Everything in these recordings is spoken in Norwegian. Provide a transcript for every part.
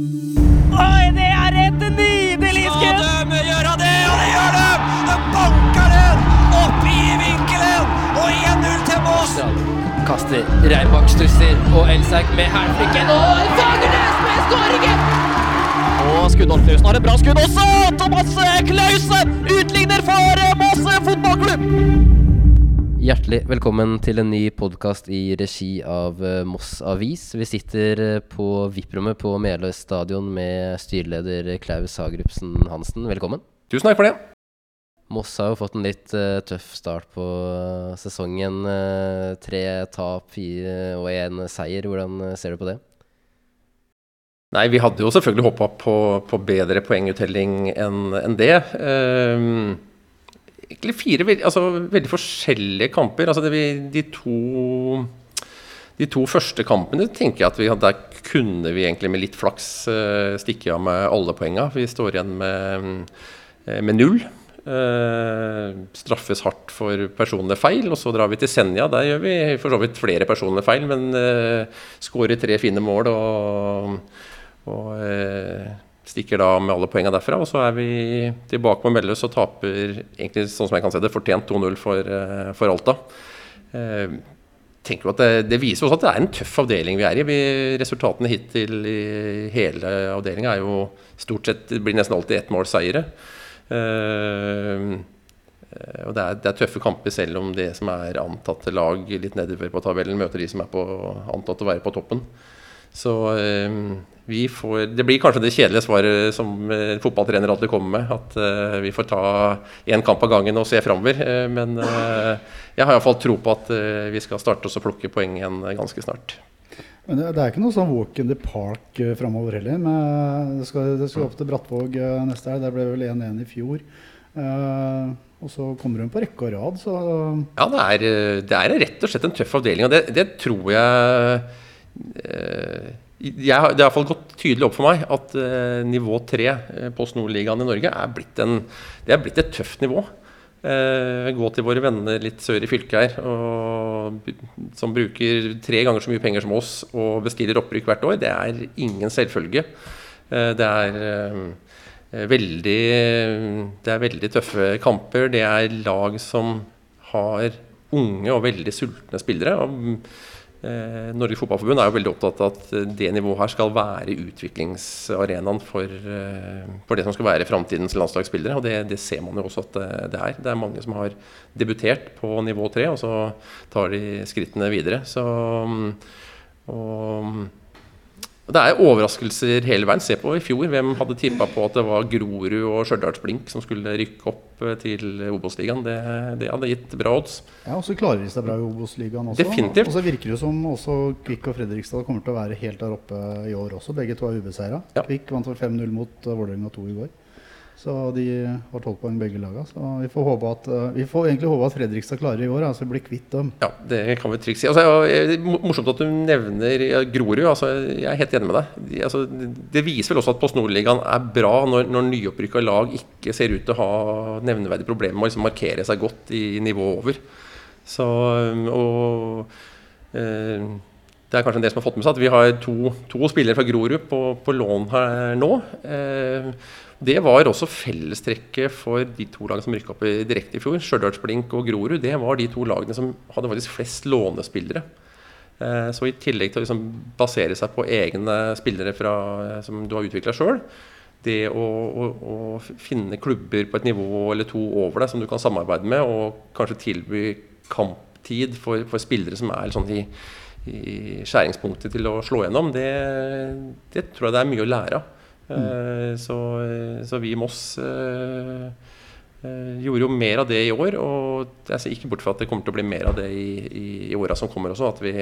Oi, det er et nydelig skudd! Skal de gjøre det, og det gjør de! De banker den opp i vinkelen, og 1-0 til Moss. Kaster, Reibak stusser, og Elsaug med hælflikken. Og Fagernes med skåringen! Og Skuddolf Klausen har et bra skudd også! Thomas Klausen utligner for Moss fotballklubb! Hjertelig velkommen til en ny podkast i regi av eh, Moss Avis. Vi sitter eh, på VIP-rommet på Meløy stadion med styreleder Klaus Hagerupsen Hansen. Velkommen. Tusen takk for det. Moss har jo fått en litt uh, tøff start på sesongen. Uh, tre tap fire og én seier. Hvordan ser du på det? Nei, vi hadde jo selvfølgelig håpa på, på bedre poenguttelling enn en det. Ehm, egentlig fire altså, veldig forskjellige kamper. Altså, det de, to, de to første kampene tenker jeg at vi, der kunne vi egentlig med litt flaks eh, stikke av med alle poenga. Vi står igjen med, eh, med null. Uh, straffes hardt for personlige feil, og så drar vi til Senja. Der gjør vi for så vidt flere personlige feil, men uh, skårer tre fine mål og, og eh, stikker da med alle poengene derfra. Og så er vi tilbake på Melløs og taper egentlig sånn som jeg kan se det, fortjent 2-0 for, eh, for Alta. Eh, tenker jo at det, det viser også at det er en tøff avdeling vi er i. Vi, resultatene hittil i hele avdelinga er jo stort sett Det blir nesten alltid ett mål seire. Eh, og det er, det er, tøffe kamper, selv om det som er antatte lag litt nedover på tabellen, møter de som er på, antatt å være på toppen. Så eh, får Det blir kanskje det kjedelige svaret som eh, fotballtrener alltid kommer med. At uh, vi får ta én kamp av gangen og se framover. Uh, men uh, jeg har iallfall tro på at vi skal starte oss å plukke poeng igjen ganske snart. Men det, det er ikke noe sånn walk in the park uh, framover heller. Men det, skal, det skal opp til Brattvåg neste helg. Der ble vel 1-1 i fjor. Og så kommer hun på rekke og rad, så Ja, det er, det er rett og slett en tøff avdeling. Og det, det tror jeg jeg det har iallfall gått tydelig opp for meg at eh, nivå 3 uh, på Nordligaen i Norge er blitt, en, det er blitt et tøft nivå. Eh, gå til våre venner litt sør i fylket her, og, som bruker tre ganger så mye penger som oss og bestiller opprykk hvert år. Det er ingen selvfølge. Eh, det er veldig Det er veldig tøffe kamper. Det er lag som har unge og veldig sultne spillere. og Eh, Norges Fotballforbund er jo veldig opptatt av at det nivået her skal være utviklingsarenaen for, eh, for det som skal være framtidens landslagsspillere. Og det, det, ser man jo også at det er. Det er mange som har debutert på nivå tre, og så tar de skrittene videre. Så, og, og det er overraskelser hele veien. Se på i fjor. Hvem hadde tippa på at det var Grorud og Stjørdals Blink som skulle rykke opp eh, til Obos-ligaen? Det, det, hadde gitt bra odds. Ja, og så klarer de seg bra i Obos-ligaen også. Definitivt. Og så virker det som også Kvikk og Fredrikstad kommer til å være helt der oppe i år også. Begge to er ubeseira. Ja. Kvikk vant for 5-0 mot Vålerenga 2 i går. Så de har tolv poeng begge lagene. Så vi får, at, uh, vi får egentlig håpe at Fredrikstad klarer i år, altså blir kvitt dem. Ja, det kan vi trygt si. Altså, ja, morsomt at du nevner Grorud. Altså, jeg er helt enig med deg. De, altså, det viser vel også at Post Nordligaen er bra når, når nyopprykka lag ikke ser ut til å ha nevneverdige problemer med å liksom markere seg godt i nivået over. Så, og, eh, det er kanskje en del som har fått med seg at vi har to, to spillere fra Grorud på, på lån her nå. Eh, det var også fellestrekket for de to lagene som rykka opp direkte i fjor. Stjørdalsblink og Grorud. Det var de to lagene som hadde faktisk flest lånespillere. Eh, så i tillegg til å liksom basere seg på egne spillere fra, som du har utvikla sjøl, det å, å, å, finne klubber på et nivå eller to over deg som du kan samarbeide med, og kanskje tilby kamptid for, for spillere som er sånn i, i, skjæringspunktet til å slå gjennom, det, det tror jeg det er mye å lære av. Mm. Så, så, vi i Moss uh, gjorde jo mer av det i år. Og jeg ser ikke bort fra at det kommer til å bli mer av det i, i, i åra som kommer også. At vi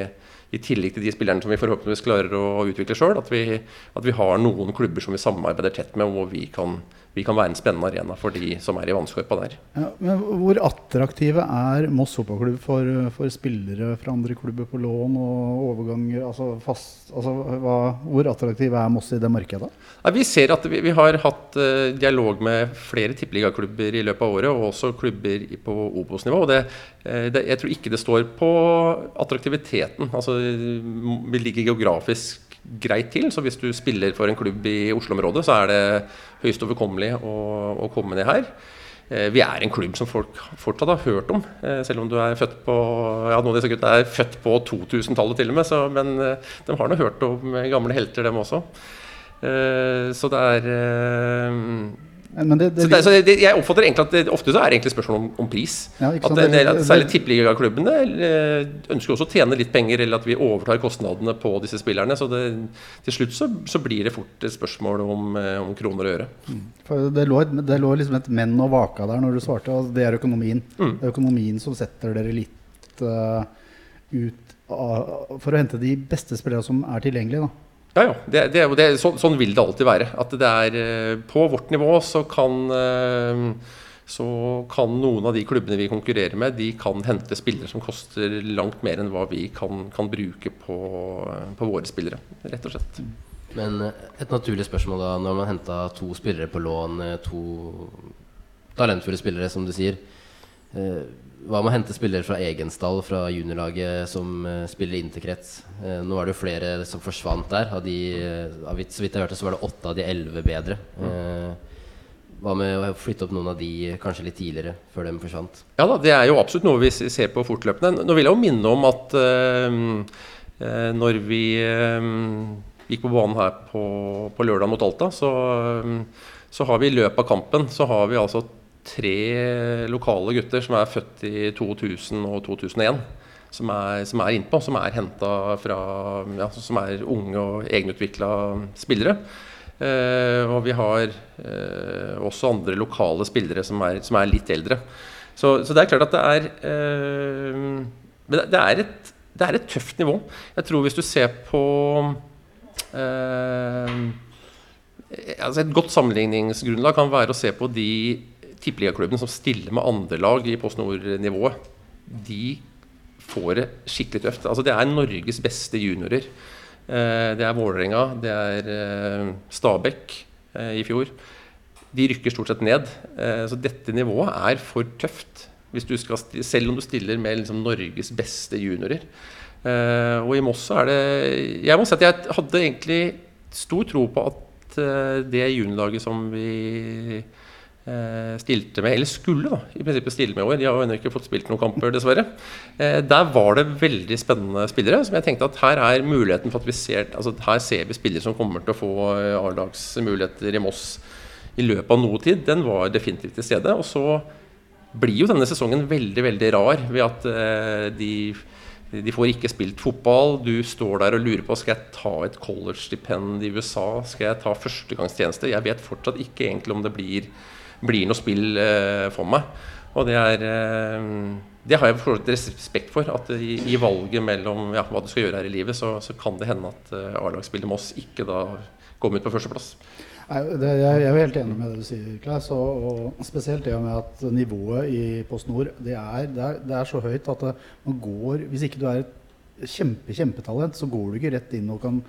i tillegg til de spillerne som vi forhåpentligvis klarer å utvikle sjøl, at, at, vi har noen klubber som vi samarbeider tett med, hvor vi kan, vi kan være en spennende arena for de som er i vannskorpa der. Ja, men Hvor attraktive er Moss fotballklubb for, for, spillere fra andre klubber på lån og overganger? Altså fast, altså hva, hvor attraktive er Moss i det markedet? Ja, vi ser at vi, vi har hatt uh, dialog med flere tippeligaklubber i løpet av året, og også klubber på Obos-nivå. uh, det, Jeg tror ikke det står på attraktiviteten. altså vi ligger geografisk greit til. Så hvis du spiller for en klubb i Oslo-området, så er det høyst overkommelig å, å komme ned her. Eh, vi er en klubb som folk fortsatt har hørt om, eh, selv om du er født på ja, noen av disse gutta er født på 2000-tallet til og med, så, men eh, de har nå hørt om gamle helter, dem også. Så det er men det, det, så det, så det, jeg oppfatter egentlig at det, ofte så er det egentlig spørsmål om, om pris. Ja, at en del, Særlig tippeligaklubbene ønsker også å tjene litt penger, eller at vi overtar kostnadene på disse spillerne. Så til slutt så, så, blir det fort et spørsmål om, eh, om kroner og øre. Mm. det, lå, det lå liksom et menn og vaka der når du svarte, og det er økonomien. Mm. Det er økonomien som setter dere litt uh, ut uh, for å hente de beste spillerne som er tilgjengelige. da ja, ja. Det, det, det, så, sånn vil det alltid være. At det er eh, På vårt nivå så kan, eh, så kan noen av de klubbene vi konkurrerer med, de kan hente spillere som koster langt mer enn hva vi kan, kan bruke på, på, våre spillere. Rett og slett. Men eh, et naturlig spørsmål da, når man henta to spillere på lån, to talentfulle spillere, som du sier. Hva med å hente spillere fra egen stall, fra juniorlaget, som uh, spiller interkrets? Uh, nå er det jo flere som forsvant der. Av de, uh, av, så vidt jeg hørte, så var det åtte av de elleve bedre. hva med å flytte opp noen av de kanskje litt tidligere, før de forsvant? Ja da, det er jo absolutt noe vi ser på fortløpende. Nå vil jeg jo minne om at når vi gikk på banen her på, på lørdag mot Alta, så, så har vi i løpet av kampen så har vi altså tre lokale gutter som er født i 2000 og 2001. Som er, som er innpå, som er henta fra ja, Som er unge og egenutvikla spillere. Eh, og vi har eh, også andre lokale spillere som er, som er litt eldre. Så, så, det er klart at det er eh, det, er et, det, er et, tøft nivå. Jeg tror hvis du ser på eh, altså Et godt sammenligningsgrunnlag kan være å se på de tippeligaklubben som stiller med andrelag i Post Nord-nivået, de får det skikkelig tøft. Altså, det er Norges beste juniorer. Eh, det er Vålerenga, det er eh, Stabæk eh, i fjor. De rykker stort sett ned. Så dette nivået er for tøft. Skal, selv om du stiller med liksom Norges beste juniorer. Og i Moss er det Jeg må si at jeg hadde egentlig stor tro på at det juniorlaget som vi stilte med, eller skulle da, i prinsippet stille med i år. De har jo ennå ikke fått spilt noen kamper, dessverre. Eh, der var det veldig spennende spillere. som jeg tenkte at Her er muligheten for at vi ser altså her ser vi spillere som kommer til å få eh, A-lagsmuligheter i Moss i løpet av noe tid. Den var definitivt til stede. Og så blir jo denne sesongen veldig veldig rar ved at de de får ikke spilt fotball. Du står der og lurer på skal jeg ta et college-stipend i USA. Skal jeg ta førstegangstjeneste? Jeg vet fortsatt ikke egentlig om det blir blir noe spill eh, for meg. Og det er eh, det har jeg for respekt for. At i, i valget mellom ja, hva du skal gjøre her i livet, så, så kan det hende at uh, A-lagsspillet Moss ikke da kommer ut på førsteplass. Jeg, jeg er helt enig med det du sier, Klaus. Og, og, spesielt det med at nivået i Post Nord det er, det er, det er så høyt at det, man går Hvis ikke du er et kjempe, kjempetalent, så går du ikke rett inn og kan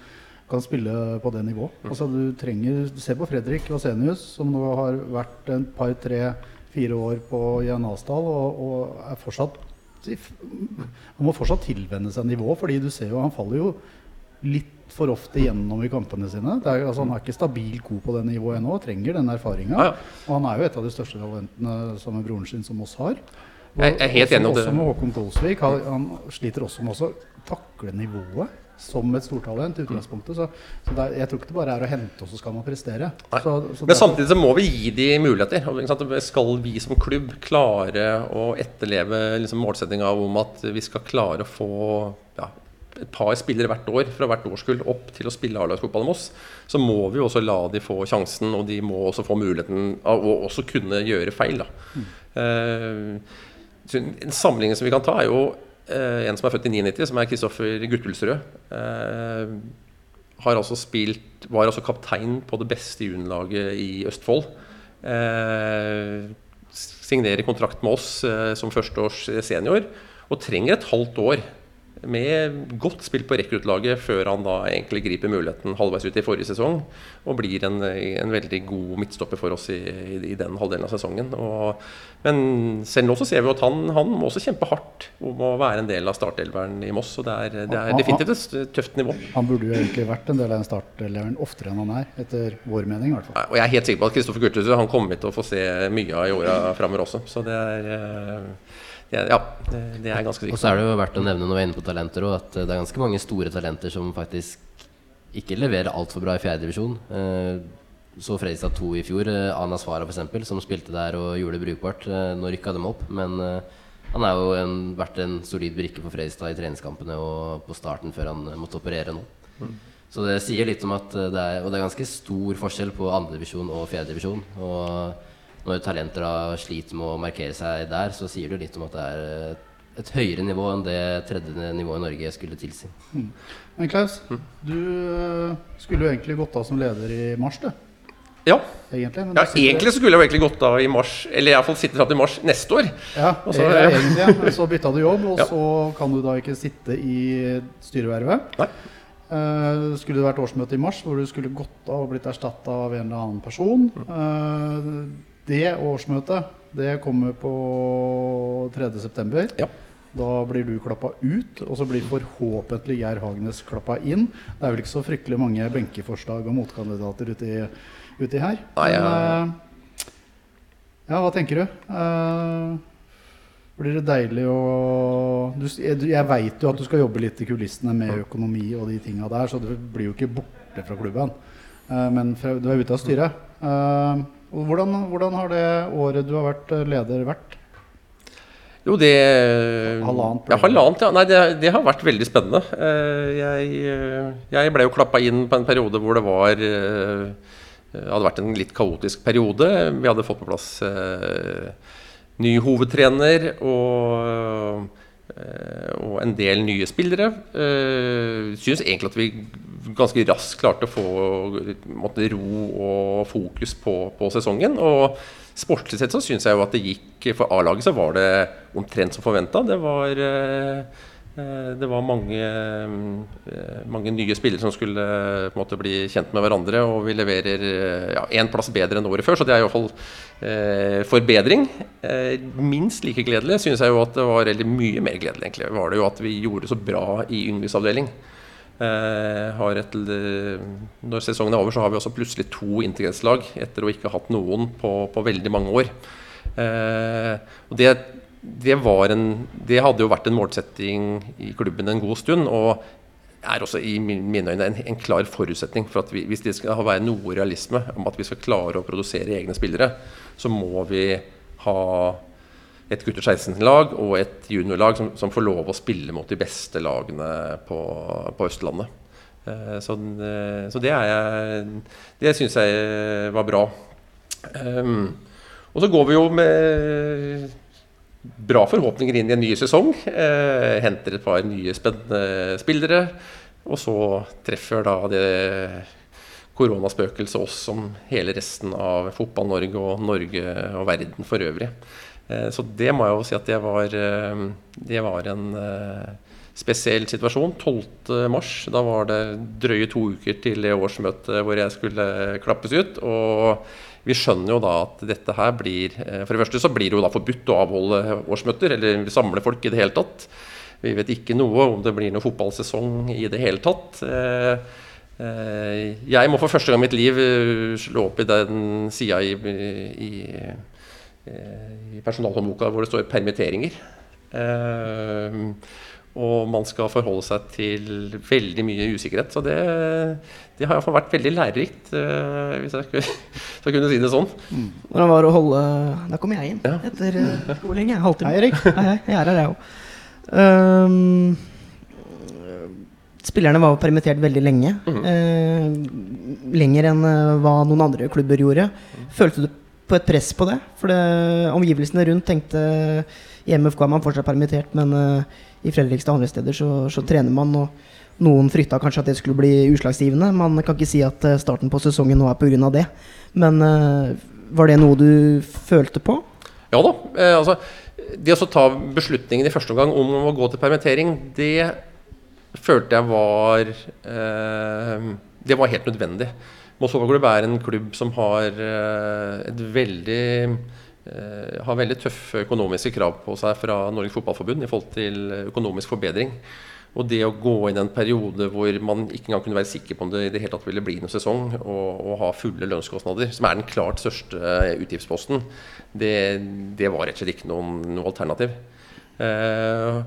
kan spille på det nivået. Mm. Altså, du trenger du ser på Fredrik Vasenius, som nå har vært en par, tre, fire år på Jan Asdal og, og, er fortsatt Han må fortsatt tilvenne seg nivået, fordi du ser jo han faller jo litt for ofte gjennom i kampene sine. Er, altså, han er ikke stabilt god på det nivået ennå, trenger den erfaringa. Ja, ja. Og han er jo et av de største talentene sammen med broren sin som oss har. Og, jeg er helt enig om det. Også med Håkon Kolsvik. Han, han sliter også med å takle nivået som et stortalent i utgangspunktet. Så, så der, jeg tror ikke det bare er å hente, og så skal man prestere. Så, så Men samtidig så må vi gi de muligheter. Skal vi som klubb klare å etterleve liksom, målsettinga om at vi skal klare å få ja, et par spillere hvert år fra hvert årskull opp til å spille A-lagsfotball med oss, så må vi også la de få sjansen, og de må også få muligheten av å også kunne gjøre feil. Mm. Uh, en sammenligning som vi kan ta, er jo en som er født i 99, som er Kristoffer Guttelserød. Eh, altså spilt, var altså kaptein på det beste juniorlaget i Østfold. Eh, signerer kontrakt med oss som førsteårs senior og trenger et halvt år med godt spill på rekruttlaget før han da egentlig griper muligheten halvveis ut i forrige sesong og blir en, en veldig god midtstopper for oss i, i, i den halvdelen av sesongen. Og, men selv nå så ser vi at han, han, må også kjempe hardt om å være en del av startelveren i Moss. og Det er, det er definitivt et tøft nivå. Han burde jo egentlig vært en del av den starteleveren oftere enn han er, etter vår mening i hvert fall. Og jeg er helt sikker på at Kristoffer Kurthus kommer til å få se mye av i åra framover også. Så det er ja, det, det, er ganske sikkert. Og så er det jo verdt å nevne når vi er inne på talenter også, at det er ganske mange store talenter som faktisk ikke leverer altfor bra i fjerdedivisjon. Eh, så Fredrikstad 2 i fjor. Ana Svara f.eks., som spilte der og gjorde det brukbart. Eh, nå rykka dem opp, men han har jo en, vært en solid brikke for Fredrikstad i treningskampene og på starten før han måtte operere nå. Mm. Så det sier litt om at det er, Og det er ganske stor forskjell på andredivisjon og fjerdedivisjon. Og når talenter da sliter med å markere seg der, så sier det litt om at det er et høyere nivå enn det tredje nivået i Norge skulle tilsi. Mm. Men Klaus, mm. du øh, skulle jo egentlig gått av som leder i mars, du. Ja. Egentlig, ja, egentlig skulle jeg jo egentlig gått av i mars, eller iallfall sitte fram til mars neste år. Ja, så, ja, egentlig, men så bytta du jobb, og ja. så kan du da ikke sitte i styrevervet. Nei. Uh, skulle det vært årsmøte i mars hvor du skulle gått av og blitt erstatta av en eller annen person. Uh, det årsmøtet det kommer på 3.9. Ja. Da blir du klappa ut, og så blir forhåpentlig Geir Hagenes klappa inn. Det er vel ikke så fryktelig mange benkeforslag og motkandidater uti, uti her. Nei, ja. Men, uh, ja, hva tenker du? Uh, blir det deilig å du, Jeg, jeg veit jo at du skal jobbe litt i kulissene med økonomi og de tinga der, så du blir jo ikke borte fra klubben. Uh, men fra, du er ute av styret. Uh, hvordan, hvordan, har det året du har vært eh, leder, vært? Jo, det Halvannet? Ja, halvannet, ja. Nei, det, det, har vært veldig spennende. Eh, jeg, eh, jeg ble jo klappa inn på en periode hvor det var hadde vært en litt kaotisk periode. Vi hadde fått på plass ny hovedtrener og, og en del nye spillere. Syns egentlig at vi ganske raskt klarte å få måtte, ro og fokus på, på sesongen. Og sportslig sett så syns jeg jo at det gikk For A-laget så var det omtrent som forventa. Det var eh, det var mange, eh, mange, nye spillere som skulle måte bli kjent med hverandre. Og vi leverer én plass bedre enn året før, så det er iallfall eh, forbedring. Eh, minst like gledelig syns jeg jo at det var eller mye mer gledelig egentlig, var det jo at vi gjorde det så bra i Yngves avdeling. Eh, et, eh, når sesongen er over, så har vi også plutselig to integreringslag etter å ikke ha hatt noen på, på veldig mange år. Eh, og det, det, en, det, hadde jo vært en målsetting i klubben en god stund. Og er også i mine øyne en, en klar forutsetning for at vi, hvis det skal være noe realisme om at vi skal klare å produsere egne spillere, så må vi ha et gutter 16-lag og et juniorlag som, som, får lov å spille mot de beste lagene på, på Østlandet. Eh, så, eh, så, det er jeg syns jeg var bra. Um, og så går vi jo med bra forhåpninger inn i en ny sesong. Eh, henter et par nye spennende spillere. Og så treffer da det koronaspøkelset oss som hele resten av Fotball-Norge og Norge og verden for øvrig. Eh, så det må jeg jo si at det var, eh, det var en eh, spesiell situasjon. 12.3, da var det drøye to uker til det årsmøtet hvor jeg skulle klappes ut. Og vi skjønner jo da at dette her blir For det første så blir det jo da forbudt å avholde årsmøter, eller samle folk i det hele tatt. Vi vet ikke noe om det blir noen fotballsesong i det hele tatt. Jeg må for første gang i mitt liv slå opp i den sida i, i i personalhåndboka hvor det står permitteringer. Eh, og man skal forholde seg til veldig mye usikkerhet. Så det, det har iallfall vært veldig lærerikt, uh, hvis jeg skulle, skal kunne si det sånn. Mm. Hvordan var det å holde Da kom jeg inn ja. etter hvor lenge? Halvtime. Hei, Erik. Hei, hei. Jeg er her, jeg òg. Um, spillerne var permittert veldig lenge. Mm. Uh, lenger enn hva noen andre klubber gjorde. Følte du på et press på det. For det, omgivelsene rundt tenkte I MFK er man fortsatt permittert, men uh, i Fredrikstad og andre steder så, så, trener man. og Noen frykta kanskje at det skulle bli utslagsgivende. Man kan ikke si at uh, starten på sesongen nå er pga. det. Men uh, var det noe du følte på? Ja da. altså, det å ta beslutningen i første omgang om å gå til permittering, det følte jeg var eh, Det var helt nødvendig. Moss fotballklubb er en klubb som har eh, veldig eh, har veldig tøffe økonomiske krav på seg fra Norges Fotballforbund i forhold til økonomisk forbedring. Og det å gå inn i en periode hvor man ikke engang kunne være sikker på om det i det hele tatt ville bli noen sesong, og, og ha fulle lønnskostnader, som er den klart største utgiftsposten, det, det var rett og slett ikke noen, noe alternativ. Eh,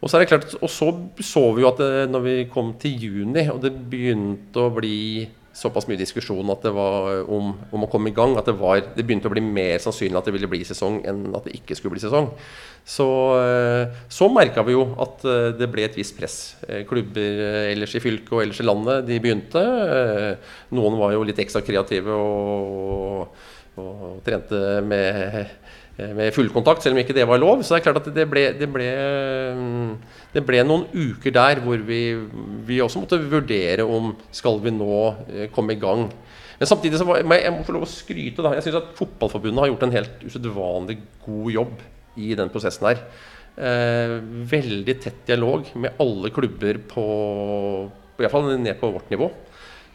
og så er det klart, og så så vi jo at det, når vi kom til juni, og det begynte å bli såpass mye diskusjon at det om, om å komme i gang, at det, var, det begynte å bli mer sannsynlig at det ville bli sesong enn at det ikke skulle bli sesong. Så, eh, så merka vi jo at eh, det ble et visst press. Eh, klubber ellers i fylket og ellers i landet de begynte. Noen var jo litt ekstra kreative og, og trente med med fullkontakt, selv om ikke det var lov. Så det er klart at det ble, det ble, mm, det ble noen uker der hvor vi, vi, også måtte vurdere om skal vi nå eh, komme i gang. Men samtidig så var, jeg, må få lov å skryte. da. Jeg syns at Fotballforbundet har gjort en helt usedvanlig god jobb i den prosessen her. Eh, veldig tett dialog med alle klubber på, på Iallfall ned på vårt nivå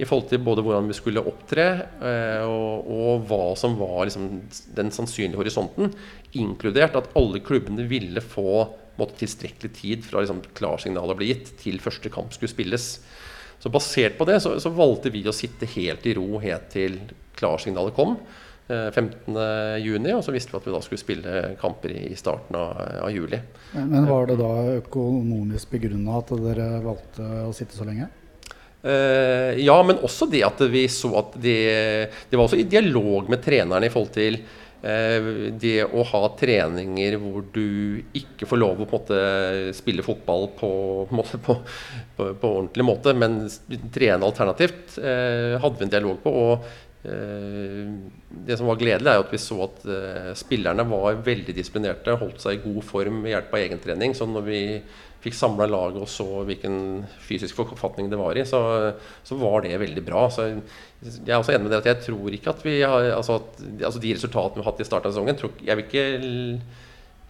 i forhold til både hvordan vi skulle opptre, eh, og, og, hva som var liksom, den sannsynlige horisonten. Inkludert at alle klubbene ville få måtte, tilstrekkelig tid fra liksom, klarsignalet ble gitt, til første kamp skulle spilles. Så Basert på det så, så, valgte vi å sitte helt i ro helt til klarsignalet kom. 15.6, juni, og så visste vi at vi da skulle spille kamper i starten av, av juli. Men, Var det da økonomisk begrunna at dere valgte å sitte så lenge? Uh, ja, men også det at vi så at det, det var også i dialog med trenerne i forhold til det å ha treninger hvor du ikke får lov å på måte, spille fotball på, på, måte, på, på, ordentlig måte, men trene alternativt, uh, hadde vi en dialog på. og det som var gledelig, er at vi så at spillerne var veldig disiplinerte, holdt seg i god form ved hjelp av egentrening. Så når vi fikk samla laget og så hvilken fysisk forfatning det var i, så, så, var det veldig bra. Så jeg er også enig med dere at jeg tror ikke at vi har altså, at, altså De resultatene vi har hatt i starten av sesongen, tror, jeg vil ikke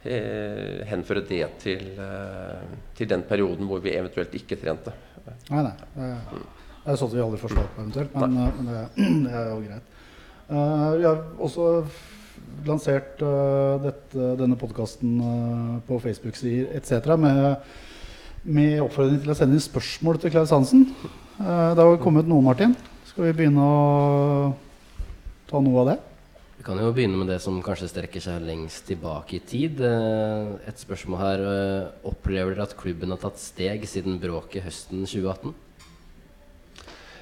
eh, henføre det til, eh, til, den perioden hvor vi eventuelt ikke trente. Nei, nei. Det er sånt vi aldri får svar på eventuelt, men, men det, det, er jo greit. Uh, vi har også lansert uh, dette, denne podkasten uh, eh, på Facebook-sider etc. Med, med, oppfordring til å sende inn spørsmål til Klaus Hansen. Uh, det har kommet noe, Martin. Skal vi begynne å ta noe av det? Vi kan jo begynne med det som kanskje strekker seg lengst tilbake i tid. Et spørsmål her. Opplever dere at klubben har tatt steg siden bråket høsten 2018?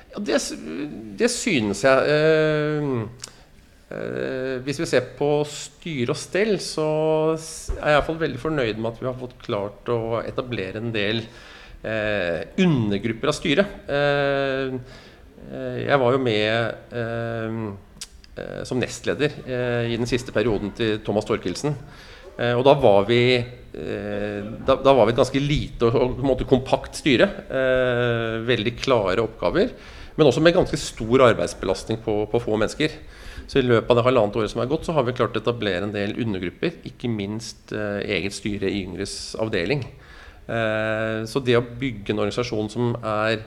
Ja, det, det synes jeg. Uh, hvis vi ser på styre og stell, så er jeg iallfall veldig fornøyd med at vi har fått klart å etablere en del eh, undergrupper av styret. Eh, jeg var jo med som nestleder i den siste perioden til Thomas Torkelsen. og da var vi da, da, var vi et ganske lite og, og kompakt styre. veldig klare oppgaver. Men også med ganske stor arbeidsbelastning på, på få mennesker. Så i løpet av det halvannet året som er gått, så har vi klart å etablere en del undergrupper. Ikke minst eh, eget styre i Yngres avdeling. Eh, så det å bygge en organisasjon som, er,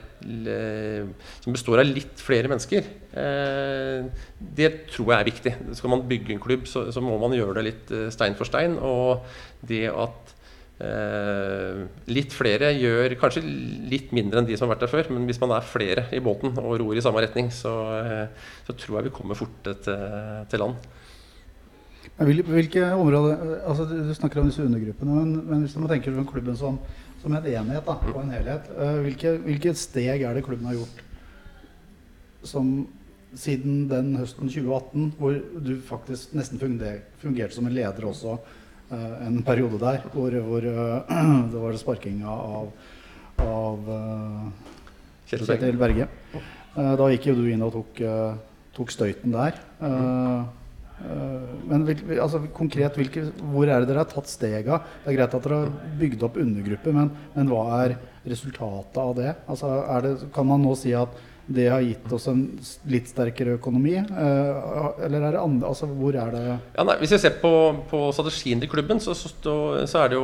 som består av litt flere mennesker, eh, det tror jeg er viktig. Skal man bygge en klubb, så, så må man gjøre det litt eh, stein for stein. Og det at Eh, litt flere gjør kanskje litt mindre enn de som har vært der før, men hvis man er flere i båten og ror i samme retning, så, eh, så tror jeg vi kommer fortere til, til, land. Hvilke områder, altså Du snakker om disse undergruppene, men, men hvis man tenker på klubben som, som en enhet da, og en helhet, eh, hvilke, hvilke, steg er det klubben har gjort som siden den høsten 2018, hvor du faktisk nesten fungerte som en leder også? Eh, en periode der hvor, hvor eh, det var sparkinga av, av uh, Kjetil Berge. da gikk jo du inn og tok, tok støyten der. men altså, konkret, hvilke, hvor er det dere har tatt stega? Det er greit at dere har bygd opp undergrupper, men, men hva er resultatet av det? Altså, det? Kan man nå si at det har gitt oss en litt sterkere økonomi? Eh, eller er det andre Altså, hvor er det Ja, nei, hvis vi ser på, på strategien til klubben, så, så, så, jo,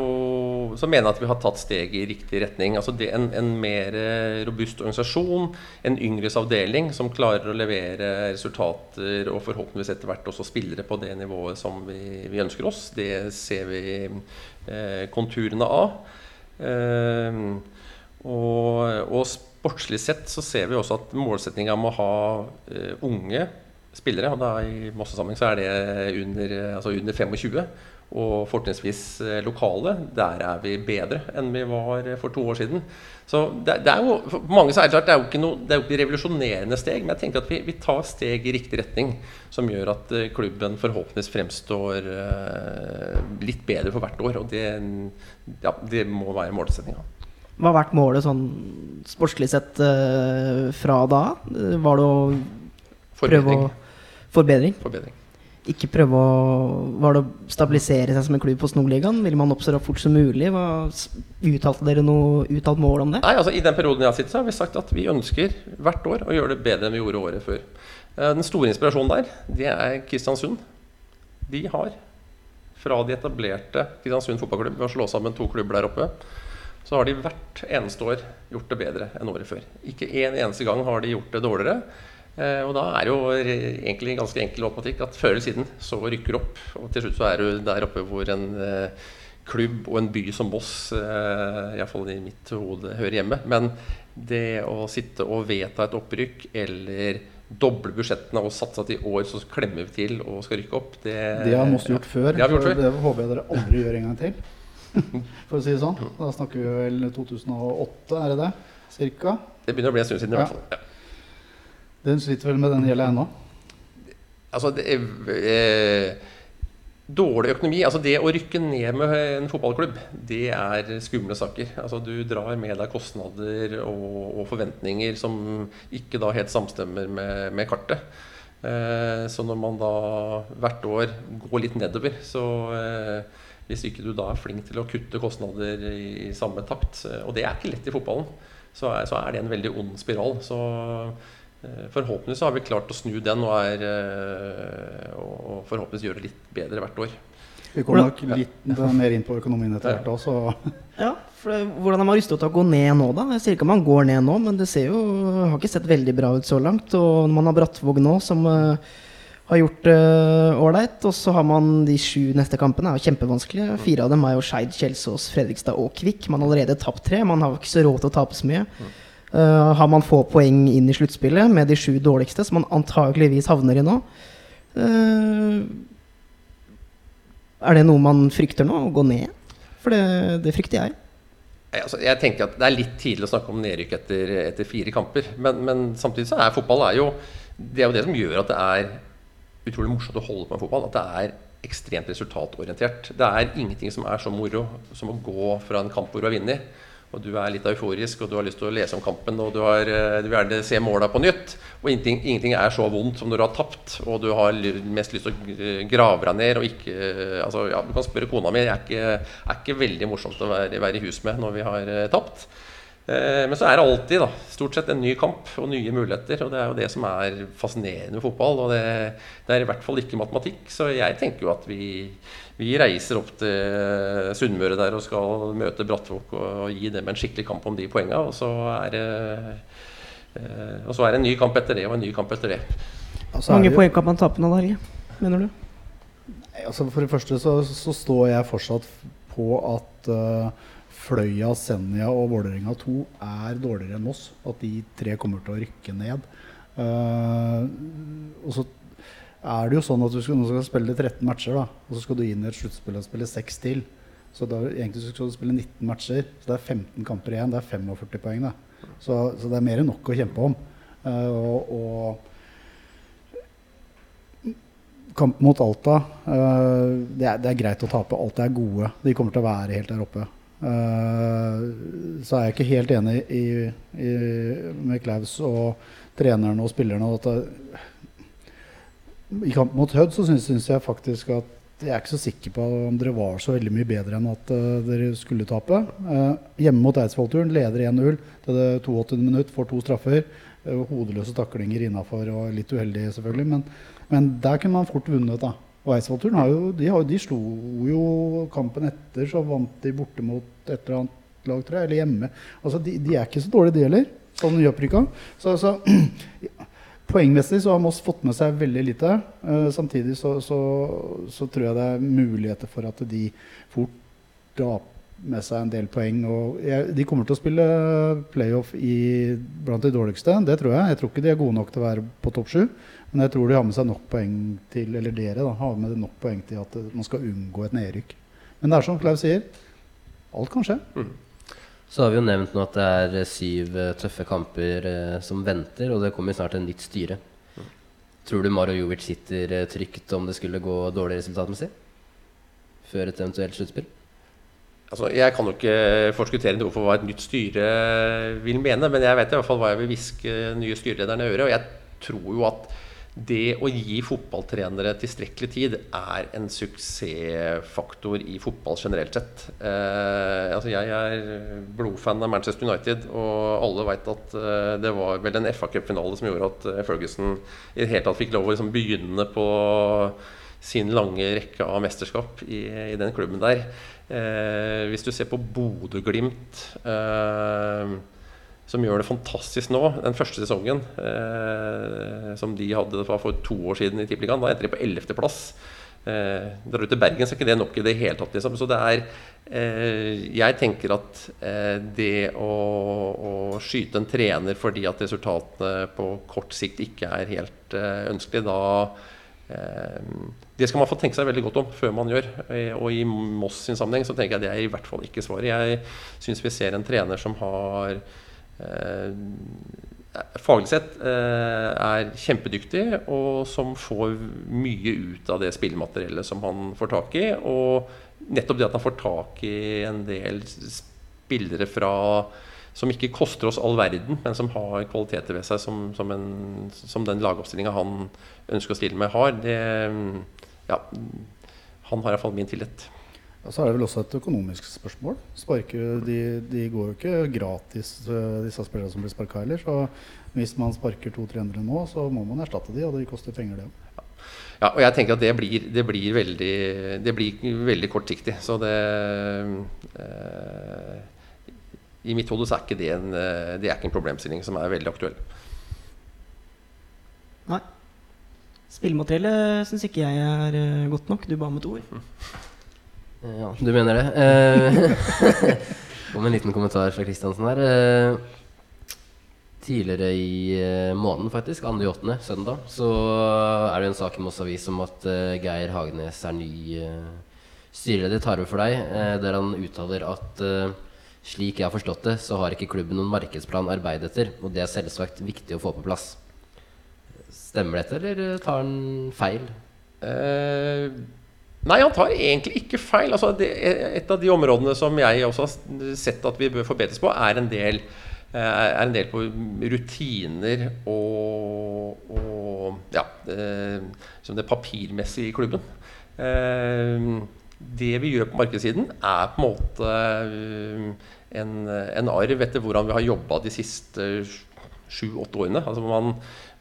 så mener jeg at vi har tatt steg i riktig retning. Altså det, en, en mer eh, robust organisasjon, en yngres avdeling som klarer å levere resultater og forhåpentligvis etter hvert også spillere på det nivået som vi, vi ønsker oss. Det ser vi eh, konturene av. Eh, og, og sportslig sett så ser vi også at målsettinga om å ha eh, unge spillere, og da i Mosse-sammenheng så er det under, eh, altså under 25, og fortrinnsvis eh, lokale, der er vi bedre enn vi var for to år siden. Så det, det er jo, for mange så er det klart, det er jo ikke noe det er jo ikke revolusjonerende steg, men jeg tenker at vi, vi tar steg i riktig retning, som gjør at klubben forhåpentligvis fremstår litt bedre for hvert år. Og det, ja, det må være målsettinga. Hva har vært målet sånn sportslig sett uh, fra da? Eh, Var det å prøve å Forbedring? Forbedring. Ikke prøve å Var det å stabilisere seg som en klubb på Snorligaen? Ville man opp så fort som mulig? Hva, uttalte dere noe uttalt mål om det? Nei, altså I den perioden jeg har sittet, så har vi sagt at vi ønsker hvert år å gjøre det bedre enn vi gjorde året før. Eh, Den store inspirasjonen der, det er Kristiansund. De har, fra de etablerte Kristiansund fotballklubb, ved å slå sammen to klubber der oppe, så har de hvert eneste år gjort det bedre enn året før. Ikke en eneste gang har de gjort det dårligere. Eh, og da er jo egentlig ganske enkel automatikk at før eller siden så rykker du opp. Og til slutt så er du der oppe hvor en eh, klubb og en by som Moss, eh, iallfall i mitt hode, hører hjemme. Men det å sitte og vedta et opprykk eller doble budsjettene og satse at i år så klemmer vi til og skal rykke opp, det, Det har Moss gjort før. Det har vi gjort før. det håper jeg dere aldri gjør en gang til. For å si det sånn. Da snakker vi vel 2008, er det det? Cirka. Det begynner å bli en stund siden. i hvert fall. Ja. Den sliter vel med den gjelda ennå. Altså, det er, eh, dårlig økonomi Altså, det å rykke ned med en fotballklubb, det er skumle saker. Altså, du drar med deg kostnader og, og forventninger som ikke da helt samstemmer med, med kartet. Eh, så når man da hvert år går litt nedover, så eh, hvis ikke du da er flink til å kutte kostnader i, i samme takt, eh, og det er ikke lett i fotballen, så er, så er det en veldig ond spiral. Så eh, forhåpentligvis så har vi klart å snu den og, er, eh, og forhåpentligvis gjøre det litt bedre hvert år. Vi kommer nok litt mer inn på økonomien etter hvert også. Ja, for Hvordan er man rustet til å gå ned nå, da? Jeg sier ikke man går ned nå, men det ser jo, har ikke sett veldig bra ut så langt. Og når man har Brattvåg nå, som eh, har gjort det ålreit, og så har man de sju neste kampene, er jo kjempevanskelige. Fire av dem er jo Skeid, Kjelsås, Fredrikstad og Kvikk. Man har allerede tapt tre. Man har ikke så råd til å tape så mye. Uh, har man få poeng inn i sluttspillet med de sju dårligste, som man antageligvis havner i nå? Uh, er det noe man frykter nå, å gå ned? For det, det frykter jeg. Altså, jeg tenker at Det er litt tidlig å snakke om nedrykk etter, etter fire kamper. Men, men samtidig så er fotball er jo, det er jo det som gjør at det er utrolig morsomt å holde på med fotball. At det er ekstremt resultatorientert. Det er ingenting som er så moro som å gå fra en kamp hvor du har vunnet, og du er litt euforisk, og du har lyst til å lese om kampen, og du, har, eh, du vil gjerne se måla på nytt. Og ingenting, ingenting er så vondt som når du har tapt, og du har mest lyst til å grave deg ned og ikke eh, Altså, ja, du kan spørre kona mi, det er er ikke veldig morsomt å være, være i hus med når vi har eh, tapt. Eh, Men så er det alltid da, stort sett en ny kamp og nye muligheter. og Det er jo det som er fascinerende med fotball. og Det, det er i hvert fall ikke matematikk. Så jeg tenker jo at vi, vi reiser opp til Sunnmøre der og skal møte Brattvåg og gi dem en skikkelig kamp om de poengene. Og så er det, eh, og så er det en ny kamp etter det og en ny kamp etter det. Altså, er mange poeng kan man tape nå, da, Helge? Mener du? Altså for det første så, så står jeg fortsatt på at eh, Fløya, Senja og Vålerenga 2 er dårligere enn oss. At de tre kommer til å rykke ned. Uh, og så er det jo sånn at du skal, skal spille 13 matcher, da, og så skal du inn i et sluttspill og spille 6 til. Så da, egentlig skal du spille 19 matcher, så det er 15 kamper igjen. Det er 45 poeng. Da. Så, så det er mer enn nok å kjempe om. Uh, og, og Kamp mot Alta. eh, det, er, det er greit å tape. Alta er gode. De kommer til å være helt der oppe. Eh, så er jeg ikke helt enig i, i, med Klaus og trenerne og spillerne. At I kamp mot Hødd så syns, jeg faktisk at jeg er ikke så sikker på om dere var så veldig mye bedre enn at uh, dere skulle tape. Uh, hjemme mot Eidsvollturen leder 1-0 til det 82. minutt, får to straffer. Er hodeløse taklinger innafor og litt uheldig, selvfølgelig. Men, men der kunne man fort vunnet, da. Og Eidsvollturen har jo de, har, de slo jo kampen etter, så vant de borte mot et eller annet lag, tror jeg, eller hjemme. Altså, de, de er ikke så dårlige, de heller, sånn nyopprykka. Så, så poengmessig så har Moss fått med seg veldig lite. Uh, samtidig så, så, så tror jeg det er muligheter for at de fort drar med seg en del poeng. Og jeg, de kommer til å spille playoff i, blant de dårligste. Det tror jeg. Jeg tror ikke de er gode nok til å være på topp sju. Men jeg tror de har med seg nok poeng til eller dere da, har med nok poeng til at man skal unngå et nedrykk. Men det er som Klaus sier, alt kan skje. Så har vi jo nevnt nå at det er eh, syv eh, tøffe kamper eh, som venter, og det kommer snart en nytt styre. Tror du Maro Jovic sitter trygt om det skulle gå dårlig resultatmessig? Før et eventuelt sluttspill? Altså, jeg kan jo ikke forskuttere noe for hva et nytt styre vil mene, men jeg vet i hvert fall hva jeg vil hviske nye styrelederne i øret. Og jeg tror jo at det å gi fotballtrenere tilstrekkelig tid er en suksessfaktor i fotball generelt sett. Eh, altså jeg er blodfan av Manchester United, og alle vet at eh, det var vel en FA Cup-finale som gjorde at eh, Ferguson i det hele tatt fikk lov å liksom begynne på sin lange rekke av mesterskap i, i den klubben der. Eh, hvis du ser på Bodø-Glimt eh, som gjør det fantastisk nå. Den første sesongen eh, som de hadde for to år siden i Tippeligaen, da endte de på 11.-plass. Eh, drar du til Bergen, så er ikke det nok i det hele tatt. Liksom. Så det er eh, Jeg tenker at eh, det å, å, skyte en trener fordi at resultatene på kort sikt ikke er helt eh, ønskelig, da det skal man få tenke seg veldig godt om før man gjør. Eh, Og i Moss sin sammenheng så tenker jeg det er i hvert fall ikke svaret. Jeg syns vi ser en trener som har eh, faglig sett eh, er kjempedyktig, og som får mye ut av det spillemateriellet som han får tak i. Og nettopp det at han får tak i en del spillere fra som ikke koster oss all verden, men som har kvaliteter ved seg som, som, en, som den lagoppstillinga han ønsker å stille med, har. Det, ja, han har iallfall min tillit. Og så er det vel også et økonomisk spørsmål. Sparke, de, de går jo ikke gratis, eh, disse spillerne som blir sparka heller. Så hvis man sparker to trenere nå, så må man erstatte de, og det koster penger, det òg. Ja, og jeg tenker at det blir, det blir, veldig, det blir veldig kortsiktig. Så det eh, I mitt hode så er ikke det en, eh, det er ikke en problemstilling som er veldig aktuell. Nei. Spillemateriellet syns ikke jeg er eh, godt nok. Du ba om et ord. Ja, du mener det. Eh, Kom en liten kommentar fra Kristiansen her. Eh, tidligere i eh, måneden, faktisk, 2.8., søndag, så er det en sak i Moss Avis om at Geir Hagenes er ny styreleder, tar over for deg, der han uttaler at slik jeg har forstått det, så har ikke klubben noen markedsplan å arbeide etter, og det er selvsagt viktig å få på plass. Stemmer dette, eller tar han feil? Eh, nei, han tar egentlig ikke feil. Altså, det, et av de områdene som jeg også har sett at vi bør forbedres på, er en del, eh, er en del på rutiner og, og ja, eh, som det papirmessige i klubben. Eh, det vi gjør på markedssiden, er på en måte eh, en, en arv etter hvordan vi har jobba de siste sju-åtte årene. Altså man,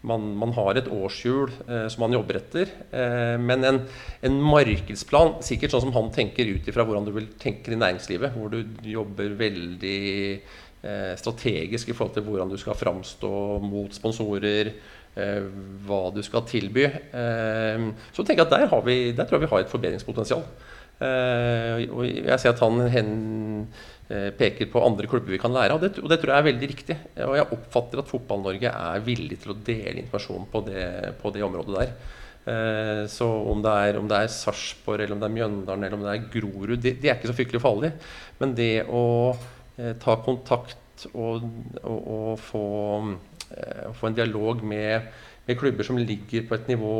man, man har et årshjul eh, som man jobber etter. Eh, men en, en markedsplan, sikkert sånn som han tenker ut ifra hvordan du vil tenke i næringslivet, hvor du jobber veldig eh, strategisk i forhold til hvordan du skal framstå mot sponsorer, eh, hva du skal tilby. Eh, så tenker jeg at der, vi, der tror jeg vi har et forbedringspotensial. Eh, og jeg ser at han hen, peker på andre klubber vi kan lære av, det, og det tror jeg er veldig riktig. Og jeg oppfatter at Fotball-Norge er villig til å dele informasjon på det, på det området der. Eh, Så om det er, om er Sarpsborg, eller om det er Mjøndalen eller om det er Grorud, de, de er ikke så fryktelig farlig. Men det å eh, ta kontakt og, og, og få, eh, få en dialog med, med klubber som ligger på et nivå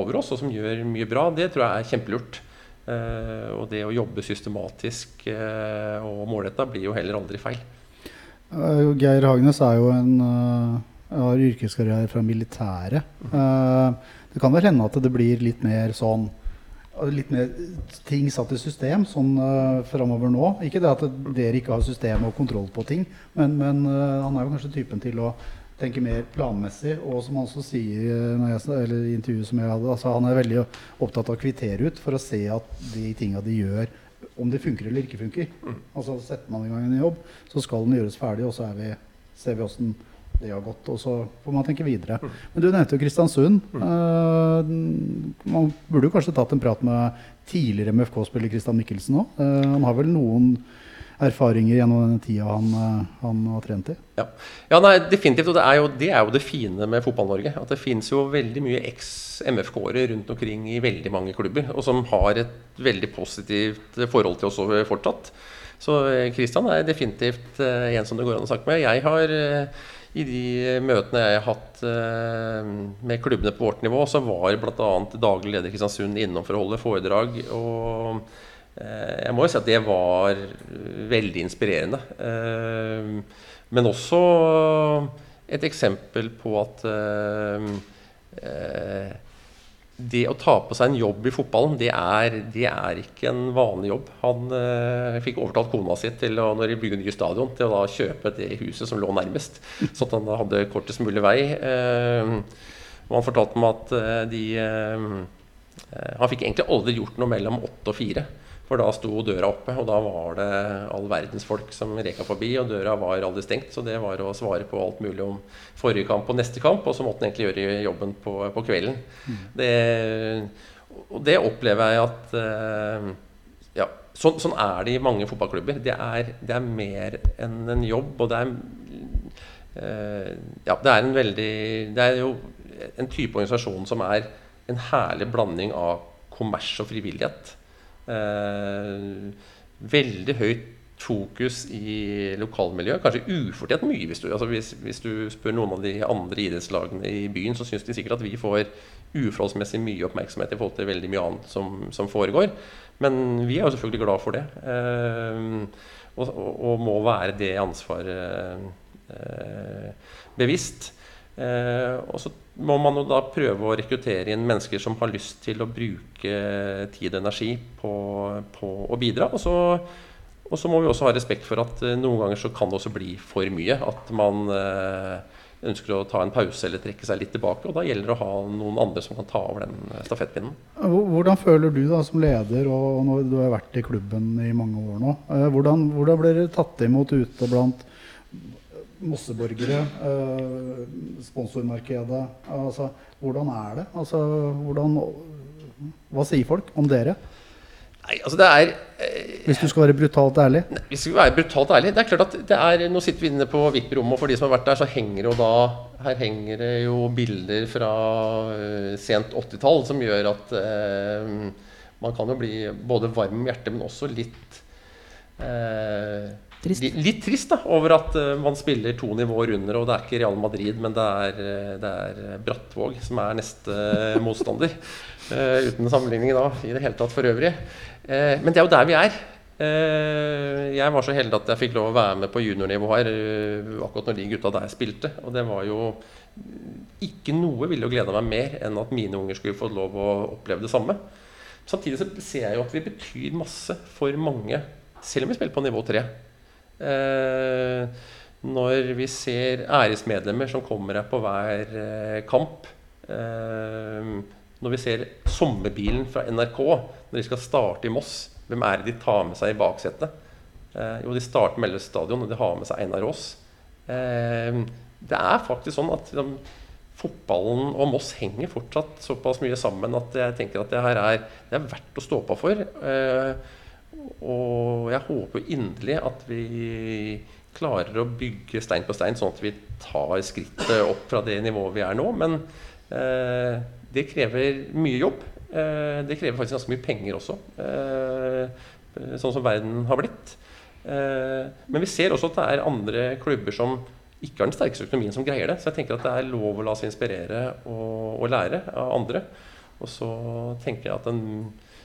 over oss, og som gjør mye bra, det tror jeg er kjempelurt. Eh, og det å jobbe systematisk eh, og målretta blir jo heller aldri feil. Eh, Geir Hagnes er jo en har yrkeskarriere fra militæret. Det kan vel hende at det blir litt mer sånn Litt mer ting satt i system sånn uh, framover nå. Ikke det at dere ikke har system og kontroll på ting, men, men uh, han er jo kanskje typen til å tenker mer planmessig. Og som han også sier eh, når jeg, eller i intervjuet som jeg hadde, altså han er veldig opptatt av å kvittere ut for å se at de tinga de gjør, om det funker eller ikke funker. Altså Setter man i gang en jobb, så skal den gjøres ferdig, og så vi, ser vi åssen det har gått. Og så får man tenke videre. Men du nevnte jo Kristiansund. Eh, man burde jo kanskje tatt en prat med tidligere MFK-spiller Christian Mikkelsen òg. han har vel noen erfaringer gjennom den tida han, eh, han har trent i? Ja, ja nei, definitivt. Og det er, jo, det er, jo, det fine med Fotball-Norge. At det finnes jo veldig mye eks-MFK-ere rundt omkring i veldig mange klubber. Og som har et veldig positivt forhold til oss fortsatt. Så Kristian eh, er definitivt uh, en som det går an å snakke med. Jeg har i de møtene jeg har hatt med klubbene på vårt nivå, så var bl.a. daglig leder Kristiansund innom for å holde foredrag. og Eh, jeg må jo si at det var veldig inspirerende. Eh, men også et eksempel på at eh, det å ta på seg en jobb i fotballen, det er, det er ikke en vanlig jobb. Han eh, fikk overtalt kona si til å, når de bygde nye stadion, til å da kjøpe det huset som lå nærmest. Sånn at han hadde kortest mulig vei. Eh, og han fortalte meg at de eh, Han fikk egentlig aldri gjort noe mellom åtte og fire. For da sto døra oppe, og da var det all verdens folk som reka forbi. Og døra var aldri stengt, så det var å svare på alt mulig om forrige kamp og neste kamp. Og så måtte han egentlig gjøre jobben på, på kvelden. Mm. Det, og det opplever jeg at uh, Ja, sånn, sånn, er det i mange fotballklubber. Det er, det er mer enn en jobb, og det er uh, Ja, det er en veldig Det er jo en type organisasjon som er en herlig blanding av kommers og frivillighet. Eh, veldig høyt fokus i lokalmiljøet. Kanskje ufortjent mye. Hvis du, altså hvis, hvis du, spør noen av de andre idrettslagene i byen, så syns de sikkert at vi får uforholdsmessig mye oppmerksomhet i forhold til veldig mye annet som, som foregår. Men vi er jo selvfølgelig glad for det. Eh, og, og, må være det ansvaret eh, bevisst. Eh, og så må man jo da prøve å rekruttere inn mennesker som har lyst til å bruke tid og energi på, på å bidra. Og så, og så, må vi også ha respekt for at eh, noen ganger så kan det også bli for mye. At man eh, ønsker å ta en pause eller trekke seg litt tilbake. Og da gjelder det å ha noen andre som kan ta over den stafettpinnen. Hvordan føler du da som leder, og når du har vært i klubben i mange år nå, eh, hvordan, hvordan blir det tatt imot ute blant Mosseborgere, eh, sponsormarkedet. Altså, hvordan er det? Altså, hvordan, hva sier folk om dere? Nei, altså det er eh, Hvis du skal være brutalt ærlig? Nei, hvis vi skal være brutalt ærlig Det er klart at det er Nå sitter vi inne på VIP-rommet, og for de som har vært der, så henger jo da Her henger det jo bilder fra uh, sent 80-tall som gjør at uh, man kan jo bli både varm om hjertet, men også litt uh, Trist. Litt trist da, over at uh, man spiller to nivåer under, og det er ikke Real Madrid, men det er, uh, det er eh, Brattvåg som er neste uh, motstander. uten sammenligning da, i det hele tatt for øvrig. men det er jo der vi er. jeg var så heldig at jeg fikk lov å være med på juniornivå her akkurat når de gutta der spilte. Og det var jo ikke noe ville gleda meg mer enn at mine unger skulle få lov å oppleve det samme. Samtidig så ser jeg jo at vi betyr masse for mange, selv om vi spiller på nivå tre. Eh, når vi ser æresmedlemmer som kommer her på hver eh, kamp. Eh, når vi ser sommerbilen fra NRK når de skal starte i Moss. Hvem er det de tar med seg i baksetet? jo, de starter med Ellers stadion, og de har med seg Einar Aas. det er faktisk sånn at liksom, fotballen og Moss henger fortsatt såpass mye sammen at jeg tenker at det her er, det er verdt å stå på for. Eh, og jeg håper inderlig at vi klarer å bygge stein på stein, sånn at vi tar skrittet opp fra det nivået vi er nå. Men eh, det krever mye jobb. Eh, det krever faktisk ganske mye penger også, eh, sånn som verden har blitt. Eh, men vi ser også at det er andre klubber som ikke har den sterkeste økonomien, som greier det. Så jeg tenker at det er lov å la seg inspirere og, og lære av andre. Og så tenker jeg at en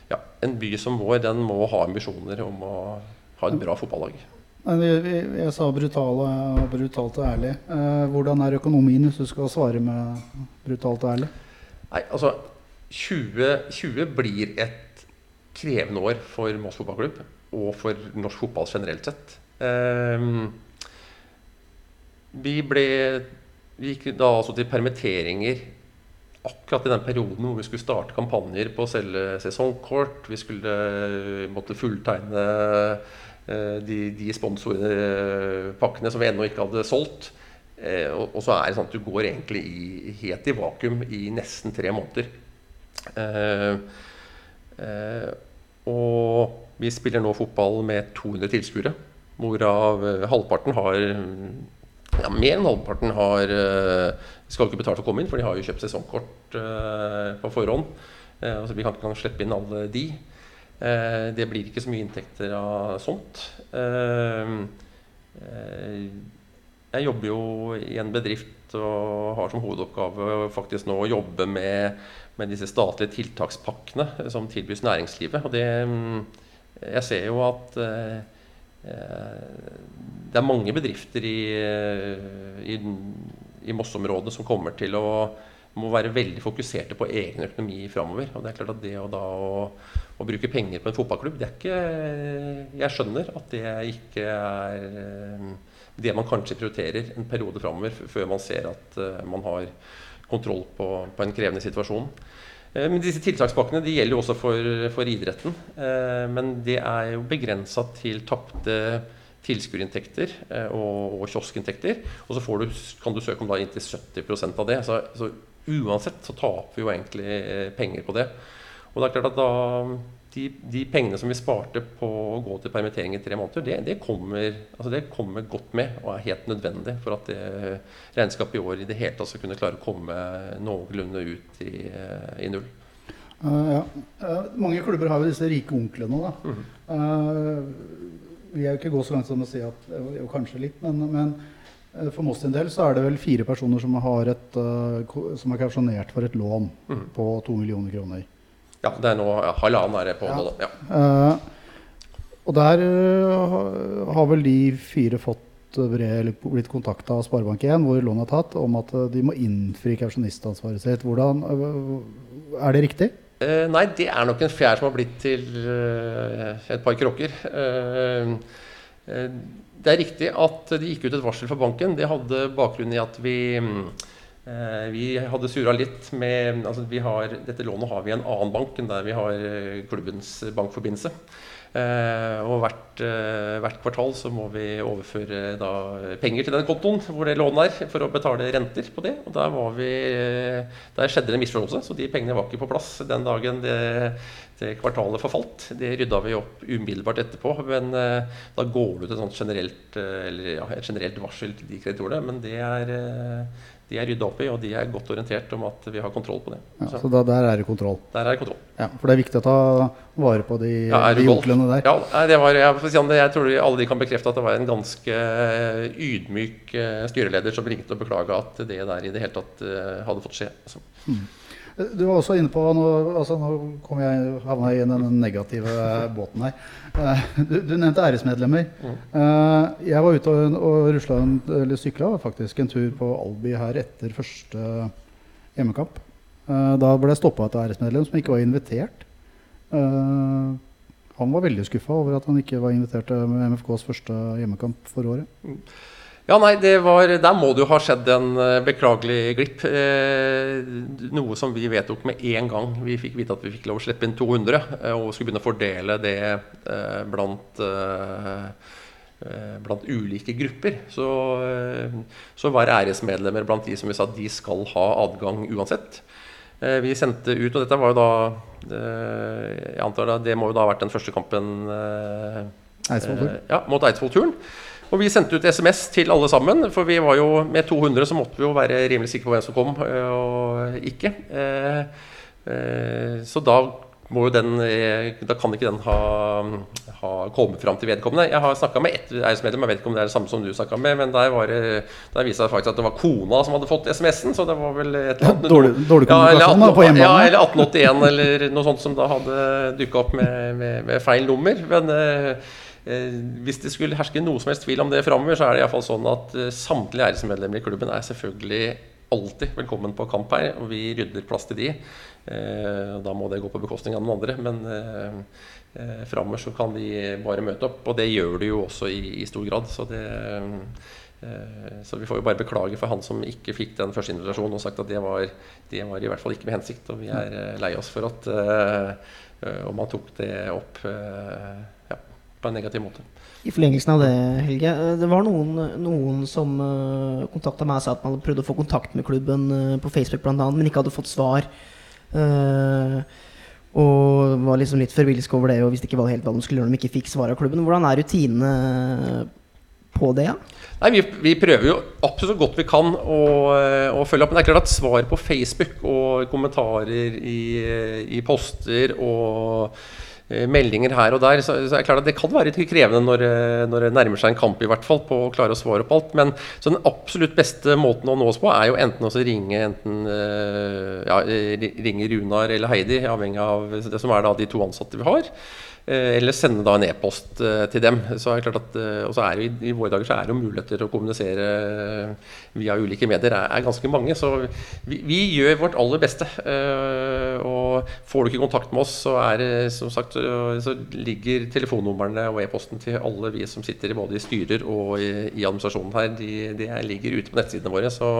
ja, en by som vår den må ha ambisjoner om å ha et bra fotballag. Jeg, jeg sa brutale, brutalt og ærlig. Eh, hvordan er økonomien, hvis du skal svare med brutalt og ærlig? Nei, altså 2020 blir et krevende år for Moss fotballklubb og for norsk fotball generelt sett. Eh, vi ble vi gikk da altså til permitteringer akkurat i den perioden hvor vi skulle starte kampanjer på å selge sesongkort. Vi skulle måtte fulltegne de, de sponsorpakkene som vi ennå ikke hadde solgt. Og, og, så er det sånn at du går egentlig i, helt i vakuum i nesten tre måneder. og vi spiller nå fotball med 200 tilskuere, hvorav halvparten har ja, mer enn halvparten har uh, skal ikke betale for å komme inn, for de har jo kjøpt sesongkort uh, på forhånd. Uh, altså vi kan ikke engang slippe inn alle de. det blir ikke så mye inntekter av sånt. jeg jobber jo i en bedrift og har som hovedoppgave faktisk nå å jobbe med, med disse statlige tiltakspakkene som tilbys næringslivet. Og det, mm, jeg ser jo at det er mange bedrifter i, i, i Moss-området som kommer til å må være veldig fokuserte på egen økonomi framover. Og det er klart at det å, da, å, å, bruke penger på en fotballklubb, det er ikke Jeg skjønner at det ikke er eh, det man kanskje prioriterer en periode framover, før man ser at uh, man har kontroll på, på en krevende situasjon. Uh, men disse tiltakspakkene de gjelder jo også for, for idretten. Men det er jo begrensa til tapte tilskuerinntekter eh, og, og, kioskinntekter. Og så du, kan du søke om da inntil 70% av det. Så, så, uansett så taper vi jo egentlig eh, penger på det. Og det er klart at da de, de, pengene som vi sparte på å gå til permittering i tre måneder, det, det, kommer, altså det, kommer, godt med og er helt nødvendig for at det regnskapet i år i det hele tatt skal kunne klare å komme noenlunde ut i, eh, i null. Uh, ja. uh, mange klubber har jo disse rike onklene. da. Mm. Uh, vil jeg ikke gå så langt som å si at Jo, kanskje litt, men, men eh, for Moss sin del så er det vel fire personer som, har et, uh, som er kausjonert for et lån mm. på to millioner kroner. Ja, det er nå ja, halvannen er det på ja. nå, da. Ja. Uh, og der uh, har vel de fire fått brev, blitt kontakta av Sparebank1, hvor lånet er tatt, om at de må innfri kausjonistansvaret sitt. Hvordan, er det riktig? Uh, nei, det er nok en fjær som har blitt til uh, et par kråker. Uh, det er riktig at det gikk ut et varsel fra banken. Det hadde bakgrunn i at vi, vi hadde surra litt med altså har, Dette lånet har vi i en annen bank enn der vi har klubbens bankforbindelse. Eh, og hvert, eh, hvert, kvartal så må vi overføre da, penger til den kontoen hvor det lånet er, for å betale renter på det. Og der, vi, eh, der skjedde det en misforståelse, så de pengene var ikke på plass den dagen det, det kvartalet forfalt. Det rydda vi opp umiddelbart etterpå. Men da går det ut et, generelt, eller, ja, et generelt varsel til de kreditorene. Men det er de er rydda opp i, og de er godt orientert om at vi har kontroll på det. Ja, så da, der er det kontroll? Der er det kontroll. Ja, For det er viktig å ta vare på de, ja, de onklene der? Ja, det var, jeg, jeg, tror alle de kan bekrefte at det var en ganske eh, ydmyk eh, styreleder som ringte og beklaga at det der i det hele tatt uh, hadde fått skje. Altså. Mm. Du var også inne på Nå, altså, nå kom jeg havna i den negative båten her. Eh, du, du nevnte æresmedlemmer. Mm. Eh, jeg var ute og, og rusla eller sykla faktisk en tur på Albi her etter første hjemmekamp. Eh, da ble jeg stoppa av et æresmedlem som ikke var invitert. Han var veldig skuffa over at han ikke var invitert til MFKs første hjemmekamp for året. Ja, nei, var, Der må det jo ha skjedd en uh, beklagelig glipp. Eh, noe som vi vedtok med en gang vi fikk vite at vi fikk lov å slippe inn 200. Eh, og skulle begynne å fordele det eh, blant, eh, eh, blant ulike grupper. Så, så var æresmedlemmer blant de som vi sa de skal ha adgang uansett. vi sendte ut, og dette var jo da Jeg antar da, det må jo da ha vært den første kampen ja, mot Eidsvoll-turen. Og vi sendte ut SMS til alle sammen, for vi var jo med 200 så måtte vi jo være rimelig sikre på hvem som kom øh, og ikke. Eh, eh, så da må jo den eh, Da kan ikke den ha, ha kommet fram til vedkommende. Jeg har snakka med ett eiendomsmedlem, jeg vet ikke om det er det samme som du snakka med, men der, var det, der viste det faktisk at det var kona som hadde fått SMS-en, så det var vel et eller annet Dårlig, dårlig kommunikasjon ja, på hjemmebane? Ja, eller 1881 eller noe sånt som da hadde dukka opp med, med, med, feil nummer. Men Eh, hvis det skulle herske noe som helst tvil om det framover, så er det iallfall sånn at eh, samtlige æresmedlemmer i klubben er selvfølgelig alltid velkommen på kamp her, og vi rydder plass til de. Eh, da må det gå på bekostning av noen andre, men eh, framover så kan de bare møte opp. Og det gjør de jo også i, i stor grad. Så det, Eh, så vi får jo bare beklage for han som ikke fikk den første invitasjonen, og sagt at det var, det var i hvert fall ikke med hensikt. Og vi er eh, lei oss for at uh, om han tok det opp uh, på en negativ måte. I forlengelsen av det, Helge. Det var noen, noen som uh, kontakta meg og sa at man hadde prøvd å få kontakt med klubben uh, på Facebook annet, men ikke hadde fått svar. Uh, og var liksom litt forvilska over det og visste ikke hva, helt hva de skulle gjøre når de ikke fikk svar av klubben. Hvordan er rutinene på det? Ja? Nei, vi, vi, prøver jo absolutt så godt vi kan å, å, følge opp. Men det er klart at svar på Facebook og kommentarer i, i poster og Eh, meldinger her og der. Så, så er det klart at det kan være krevende når, eh, når, det nærmer seg en kamp, i hvert fall, på å klare å svare opp alt. Men så den absolutt beste måten å nå oss på, er jo enten å ringe enten, eh, ja, ringe Runar eller Heidi, avhengig av det som er da de to ansatte vi har. Eh, eller sende da en e-post eh, til dem. Så er det klart at, eh, og så er det, I våre dager så er det jo muligheter å kommunisere via ulike medier er, er ganske mange. Så vi, vi, gjør vårt aller beste. Og får du ikke kontakt med oss, så, er det, som sagt, så ligger telefonnumrene og e-posten til alle vi som sitter både i styrer og i, i administrasjonen her, de, de, ligger ute på nettsidene våre. Så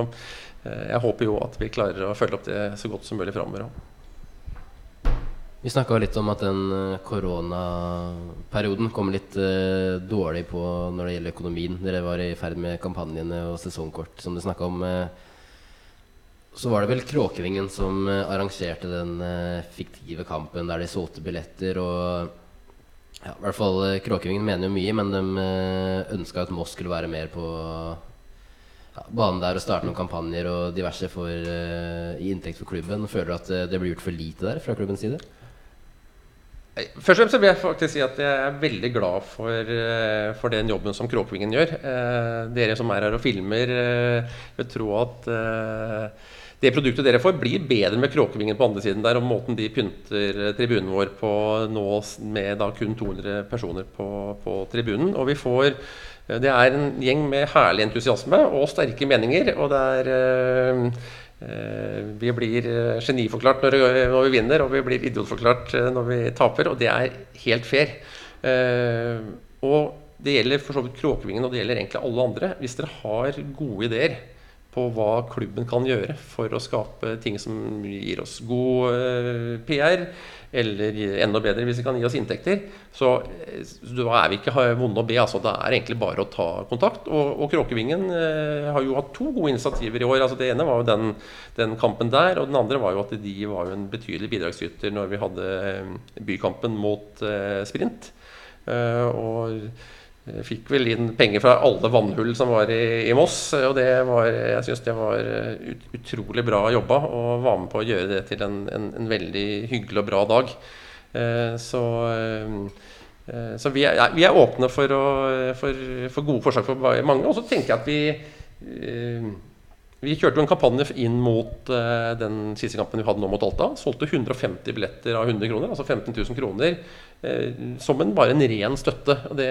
jeg håper jo at vi klarer å følge opp det så godt som mulig framover. Vi snakka litt om at den eh, koronaperioden kom litt eh, dårlig på når det gjelder økonomien. Dere var i ferd med kampanjene og sesongkort, som du snakka om. Uh, så var det vel Kråkevingen som uh, arrangerte den fiktive kampen der de solgte billetter. Og ja, i hvert fall Kråkevingen mener jo mye, men de uh, ønska at Moss skulle være mer på ja, banen der og starte noen kampanjer og diverse for, i inntekt for klubben. Føler du at det blir gjort for lite der fra klubbens side? Først og fremst vil jeg faktisk si at jeg er veldig glad for, eh, for den jobben som Kråkevingen gjør. Eh, dere som er her og filmer, eh, vil tro at det produktet dere får, blir bedre med Kråkevingen på andre siden der, og måten de pynter tribunen vår på nå med da kun 200 personer på, på tribunen. Og vi får Det er en gjeng med herlig entusiasme og sterke meninger, og det er Eh, vi blir eh, geniforklart når, vi vinner, og vi blir idiotforklart eh, når vi taper. Og det er helt fair. Og det gjelder for så vidt Kråkevingen, og det gjelder egentlig alle andre. Hvis dere har gode ideer på hva klubben kan gjøre for å skape ting som gir oss god PR, eller enda bedre hvis det kan gi oss inntekter. Så, så da er vi ikke vonde å be. altså Det er egentlig bare å ta kontakt. Og, og Kråkevingen eh, har jo hatt to gode initiativer i år. altså Det ene var jo den, den, kampen der, og den andre var jo at de var jo en betydelig bidragsyter når vi hadde eh, bykampen mot eh, sprint. Eh, og fikk vel inn penger fra alle vannhull som var i, i Moss. Og det var, jeg syns det var eh, ut, utrolig bra jobba, og var med på å gjøre det til en, en, en veldig hyggelig og bra dag. Eh, så, eh, så vi, er, vi, er, åpne for, å, for, for gode forslag for mange. Og så tenker jeg at vi eh, vi kjørte jo en kampanje inn mot den siste kampen vi hadde nå mot Alta. Solgte 150 billetter av 100 kroner, altså 15 000 kroner, som en, bare en ren støtte. Det,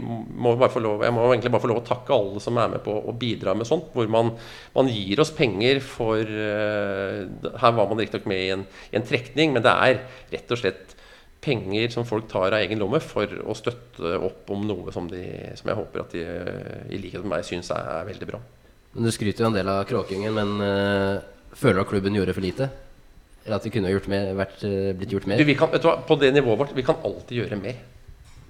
må lov, jeg må egentlig bare få lov å takke alle som er med på å bidra med sånt. Hvor man, man gir oss penger for uh, Her var man riktignok med i en, i en trekning, men det er rett og slett penger som folk tar av egen lomme for å støtte opp om noe som, de, som jeg håper at de i likhet med meg syns er, veldig bra. Men Du skryter jo en del av Kråkingen, men uh, føler du at klubben gjorde for lite? Eller at det kunne gjort mer, vært, uh, blitt gjort mer? Du, kan, vet du hva, på det nivået vårt vi kan alltid gjøre mer.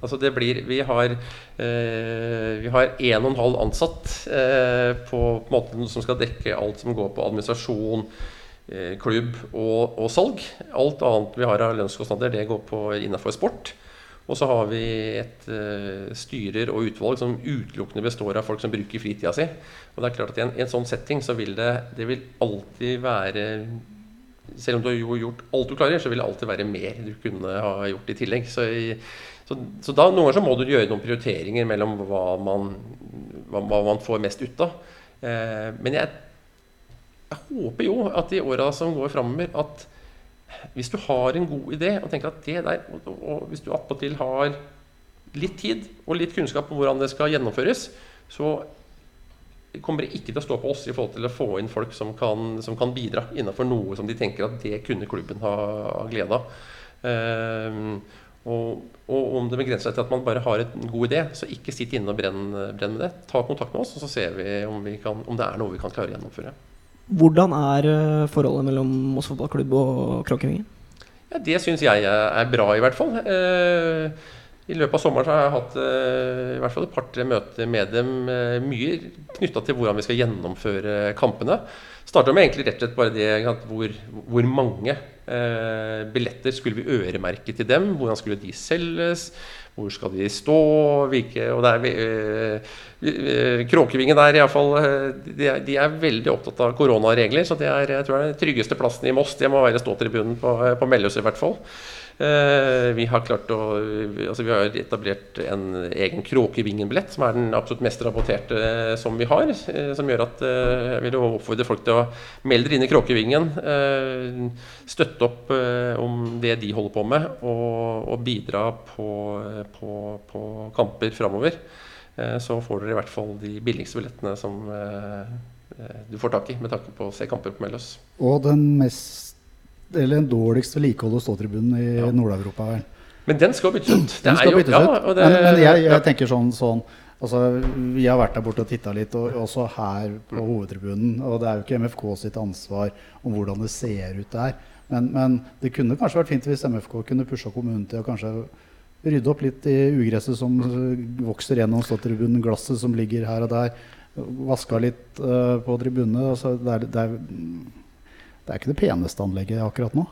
Altså det blir, vi har har en og en halv ansatt på, på måten som skal dekke alt som går på administrasjon, klubb og, og, salg. Alt annet vi har av lønnskostnader, det går på innafor sport. Og så har vi et uh, styrer og utvalg som utelukkende består av folk som bruker fritida si. Og det er klart at I en, i en sånn setting så vil det, det vil alltid være Selv om du har gjort alt du klarer, så vil det alltid være mer du kunne ha gjort i tillegg. Så, så, så da, noen ganger så må du gjøre noen prioriteringer mellom hva man, hva, hva man får mest ut av. Eh, men jeg, jeg, håper jo at i åra som går framover, at hvis du har en god idé og tenker at det der, og, og hvis du attpåtil har litt tid og litt kunnskap om hvordan det skal gjennomføres, så kommer ikke til å stå på oss i forhold til å få inn folk som kan, som kan bidra innenfor noe som de tenker at det kunne klubben ha, ha glede av. Um, Og, og om det begrenser seg til at man bare har en god idé, så ikke sitt inne og brenn, brenn med det. Ta kontakt med oss, og så ser vi om, vi kan, om det er noe vi kan klare å gjennomføre. Hvordan er eh, forholdet mellom Moss fotballklubb og Kråkevingen? Ja, det syns jeg er bra, i hvert fall. Eh, I løpet av sommeren har jeg hatt eh, i hvert fall et par-tre møter med dem. Eh, mye knytta til hvordan vi skal gjennomføre kampene. Starta med egentlig rett og slett bare det hvor, hvor mange eh, billetter skulle vi øremerke til dem? Hvordan skulle de selges? Hvor skal de stå? Hvilke, og der, eh, eh, Kråkevingen der iallfall de, er- de er veldig opptatt av koronaregler. Så det er jeg tror det er den tryggeste plassen i Moss. Det må være ståtribunen på, på Melløs i hvert fall. Eh, vi har klart å altså Vi har etablert en egen Kråkevingen-billett, som er den absolutt mest rapporterte eh, som vi har. eh, som gjør at jeg vil oppfordre folk til å melde dere inn i Kråkevingen. Støtte opp om det de holder på med, og, og bidra på, på, på kamper framover. Så får dere i hvert fall de billigste billettene som du får tak i med tanke på å se kamper på Melløs. Og den mest eller den dårligst vedlikeholdte ståtribunen i Ja. Nord-Europa. Men den skal byttes ut. Den skal jo- byttes ja, ut. det- men, men jeg, jeg tenker sånn, sånn altså, Vi har vært der borte og titta litt, og også her på Mm. hovedtribunen. Og det er jo ikke MFK sitt ansvar om hvordan det ser ut der. Men, men det kunne kanskje vært fint hvis MFK kunne pusha kommunen til å kanskje rydde opp litt i ugresset som vokser gjennom ståtribunen, glasset som ligger her og der. Vaska litt uh, på tribunene. Altså, det, er, det, er, det er ikke det peneste anlegget akkurat nå.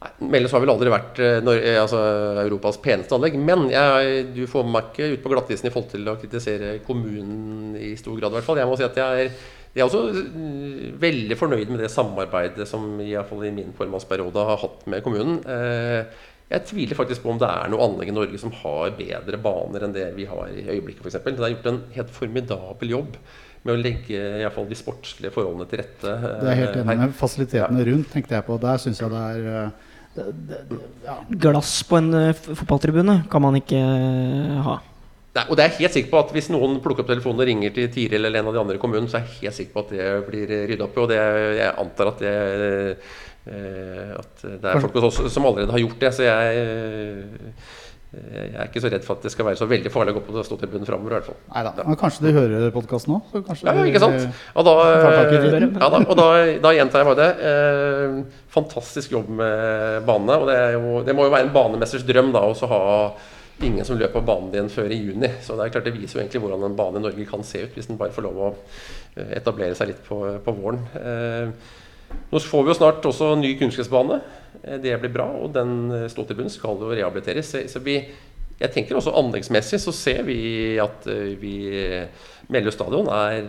Nei, Melløs har vel aldri vært Norge, eh, altså, Europas peneste anlegg. Men jeg, du får meg ikke ut på glattisen i forhold til å kritisere kommunen i stor grad. I hvert fall. Jeg må si at jeg er, jeg er også mm, veldig fornøyd med det samarbeidet som i, hvert fall i min formannsperiode har hatt med kommunen. Eh, jeg tviler faktisk på om det er noe anlegg i Norge som har bedre baner enn det vi har i øyeblikket. f.eks. det er gjort en helt formidabel jobb med å legge i hvert fall de sportslige forholdene til rette. Det er helt eh, enig med. Fasilitetene rundt tenkte jeg på. Der syns jeg det er eh, det, det, det, ja. Glass på en eh, fotballtribune kan man ikke ha. Nei, og det er jeg helt sikker på at Hvis noen plukker opp telefonen og ringer til Tiril eller en av de andre i kommunen, så er jeg helt sikker på at det blir rydda opp i. Og det, jeg antar at det, at det er folk hos oss som allerede har gjort det. Så jeg, jeg er ikke så redd for at det skal være så veldig farlig å gå på ståtribunen framover. I hvert fall. Neida. Men kanskje de hører podkasten nå? Ja, ja, ikke sant? Og da, det. ja, da, og da, da gjentar jeg bare det. Eh, fantastisk jobb med banene. Og det, jo, det må jo være en banemesters drøm da å ha ingen som løper på banen din før i juni. Så det er klart det viser jo egentlig hvordan en bane i Norge kan se ut, hvis den bare får lov å eh, etablere seg litt på, på våren. Eh, nå får vi jo snart også ny kunstgressbane. Eh, Det blir bra, og den eh, ståtribunen skal jo rehabiliteres. Så- vi, jeg tenker også anleggsmessig så ser vi at eh, vi Meløy stadion er,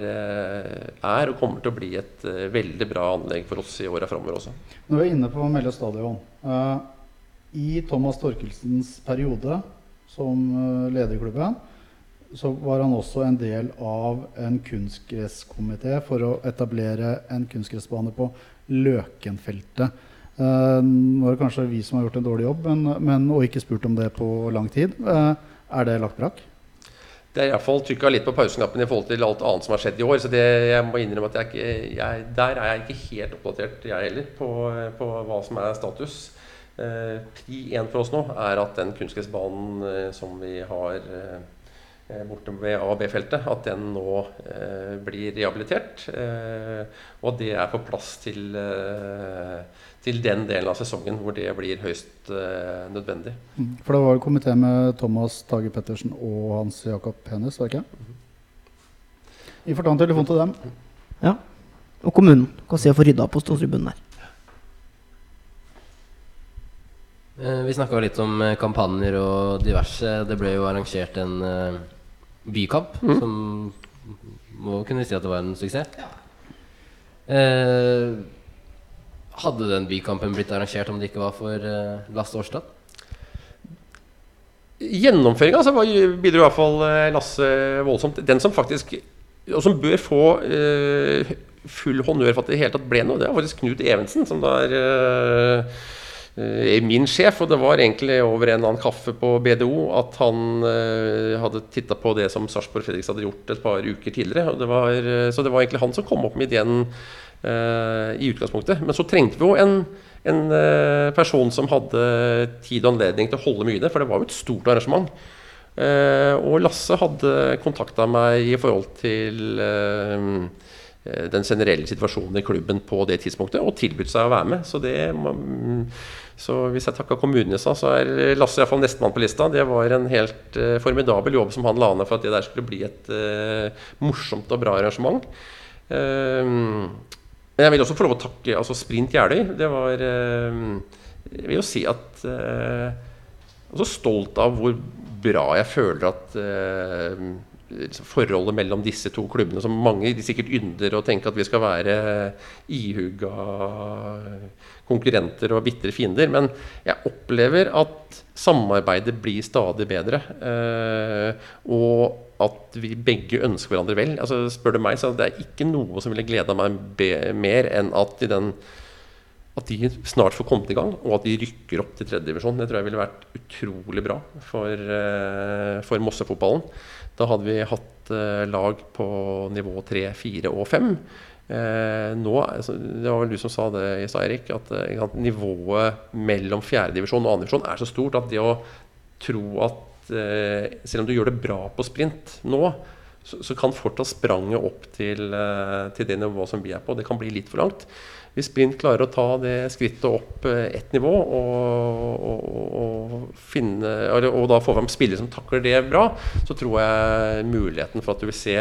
er og kommer til å bli et veldig bra anlegg for oss i åra framover også. Når vi er inne på Melløy stadion I Thomas Torkelsens periode som leder i klubben, så var han også en del av en kunstgresskomité for å etablere en kunstgressbane på Løkenfeltet. Eh, nå er det kanskje vi som har gjort en dårlig jobb, men, men, og ikke spurt om det på lang tid. Eh, er det lagt brakk? Det er iallfall trykka litt på pauseknappen i forhold til alt annet som har skjedd i år. Så det, jeg må innrømme at jeg ikke, jeg, der er jeg ikke helt oppdatert, jeg heller, på, på hva som er status. Eh, Pri én for oss nå er at den kunstgressbanen eh, som vi har eh, borte ved A- og B-feltet, at den nå eh, blir rehabilitert. Eh, og det er på plass til, eh, til den delen av sesongen hvor det blir høyst eh, nødvendig. Mm. For det var jo komité med Thomas Tage Pettersen og Hans Jakob Hennes, var det ikke? Vi får ta en telefon til dem. Ja. Og kommunen kan se å få rydda på ståtribunen der. Eh, Vi snakka litt om eh, kampanjer og diverse. Det ble jo arrangert en bykamp som må kunne si at det var en suksess. Eh, hadde den bykampen blitt arrangert om det ikke var for eh, Lasse Årstad? Gjennomføringa altså, bidro i hvert fall eh, Lasse voldsomt. Den som faktisk Og som bør få eh, full honnør for at det i hele tatt ble noe, det er faktisk Knut Evensen, som da er eh, min sjef. Og det var egentlig over en eller annen kaffe på BDO at han eh, hadde titta på det som Sarpsborg Fredriks hadde gjort et par uker tidligere. Det var, eh, så det var egentlig han som kom opp med ideen eh, i utgangspunktet. Men så trengte vi jo en, en eh, person som hadde tid og anledning til å holde mye i det, for det var jo et stort arrangement. Eh, og Lasse hadde kontakta meg i forhold til eh, den generelle situasjonen i klubben på det tidspunktet, og tilbudt seg å være med. Så, det, mm, så hvis jeg takka kommunen i stad, så er Lasse iallfall nestemann på lista. Det var en helt uh, formidabel jobb som han la ned for at det der skulle bli et uh, morsomt og bra arrangement. Uh, men jeg vil også få lov å takke altså Sprint Jeløy. Det var Jeg vil jo si at Jeg er så stolt av hvor bra jeg føler at forholdet mellom disse to klubbene, som mange sikkert ynder å tenke at vi skal være ihuga konkurrenter og bitre fiender. Men jeg opplever at samarbeidet blir stadig bedre. Eh, og at vi begge ønsker hverandre vel. Altså, spør du meg, så det er ikke noe som ville gleda meg mer enn at, den, at de snart får kommet i gang, og at de rykker opp til tredjedivisjon. Det tror jeg ville vært utrolig bra for, eh, for Mosse-fotballen. Da hadde vi hatt eh, lag på nivå 3, 4 og 5. Eh, nå, altså, det var vel du som sa det i stad, Erik, at eh, nivået mellom fjerdedivisjon og andredivisjon er så stort at det å tro at selv om du gjør det bra på sprint nå, så, så kan fortsatt spranget opp til, til, det nivået som vi er på. Det kan bli litt for langt. Hvis Sprint klarer å ta det skrittet opp eh, ett nivå, og, og, og, finne, og da få fram spillere som takler det bra, så tror jeg muligheten for at du vil se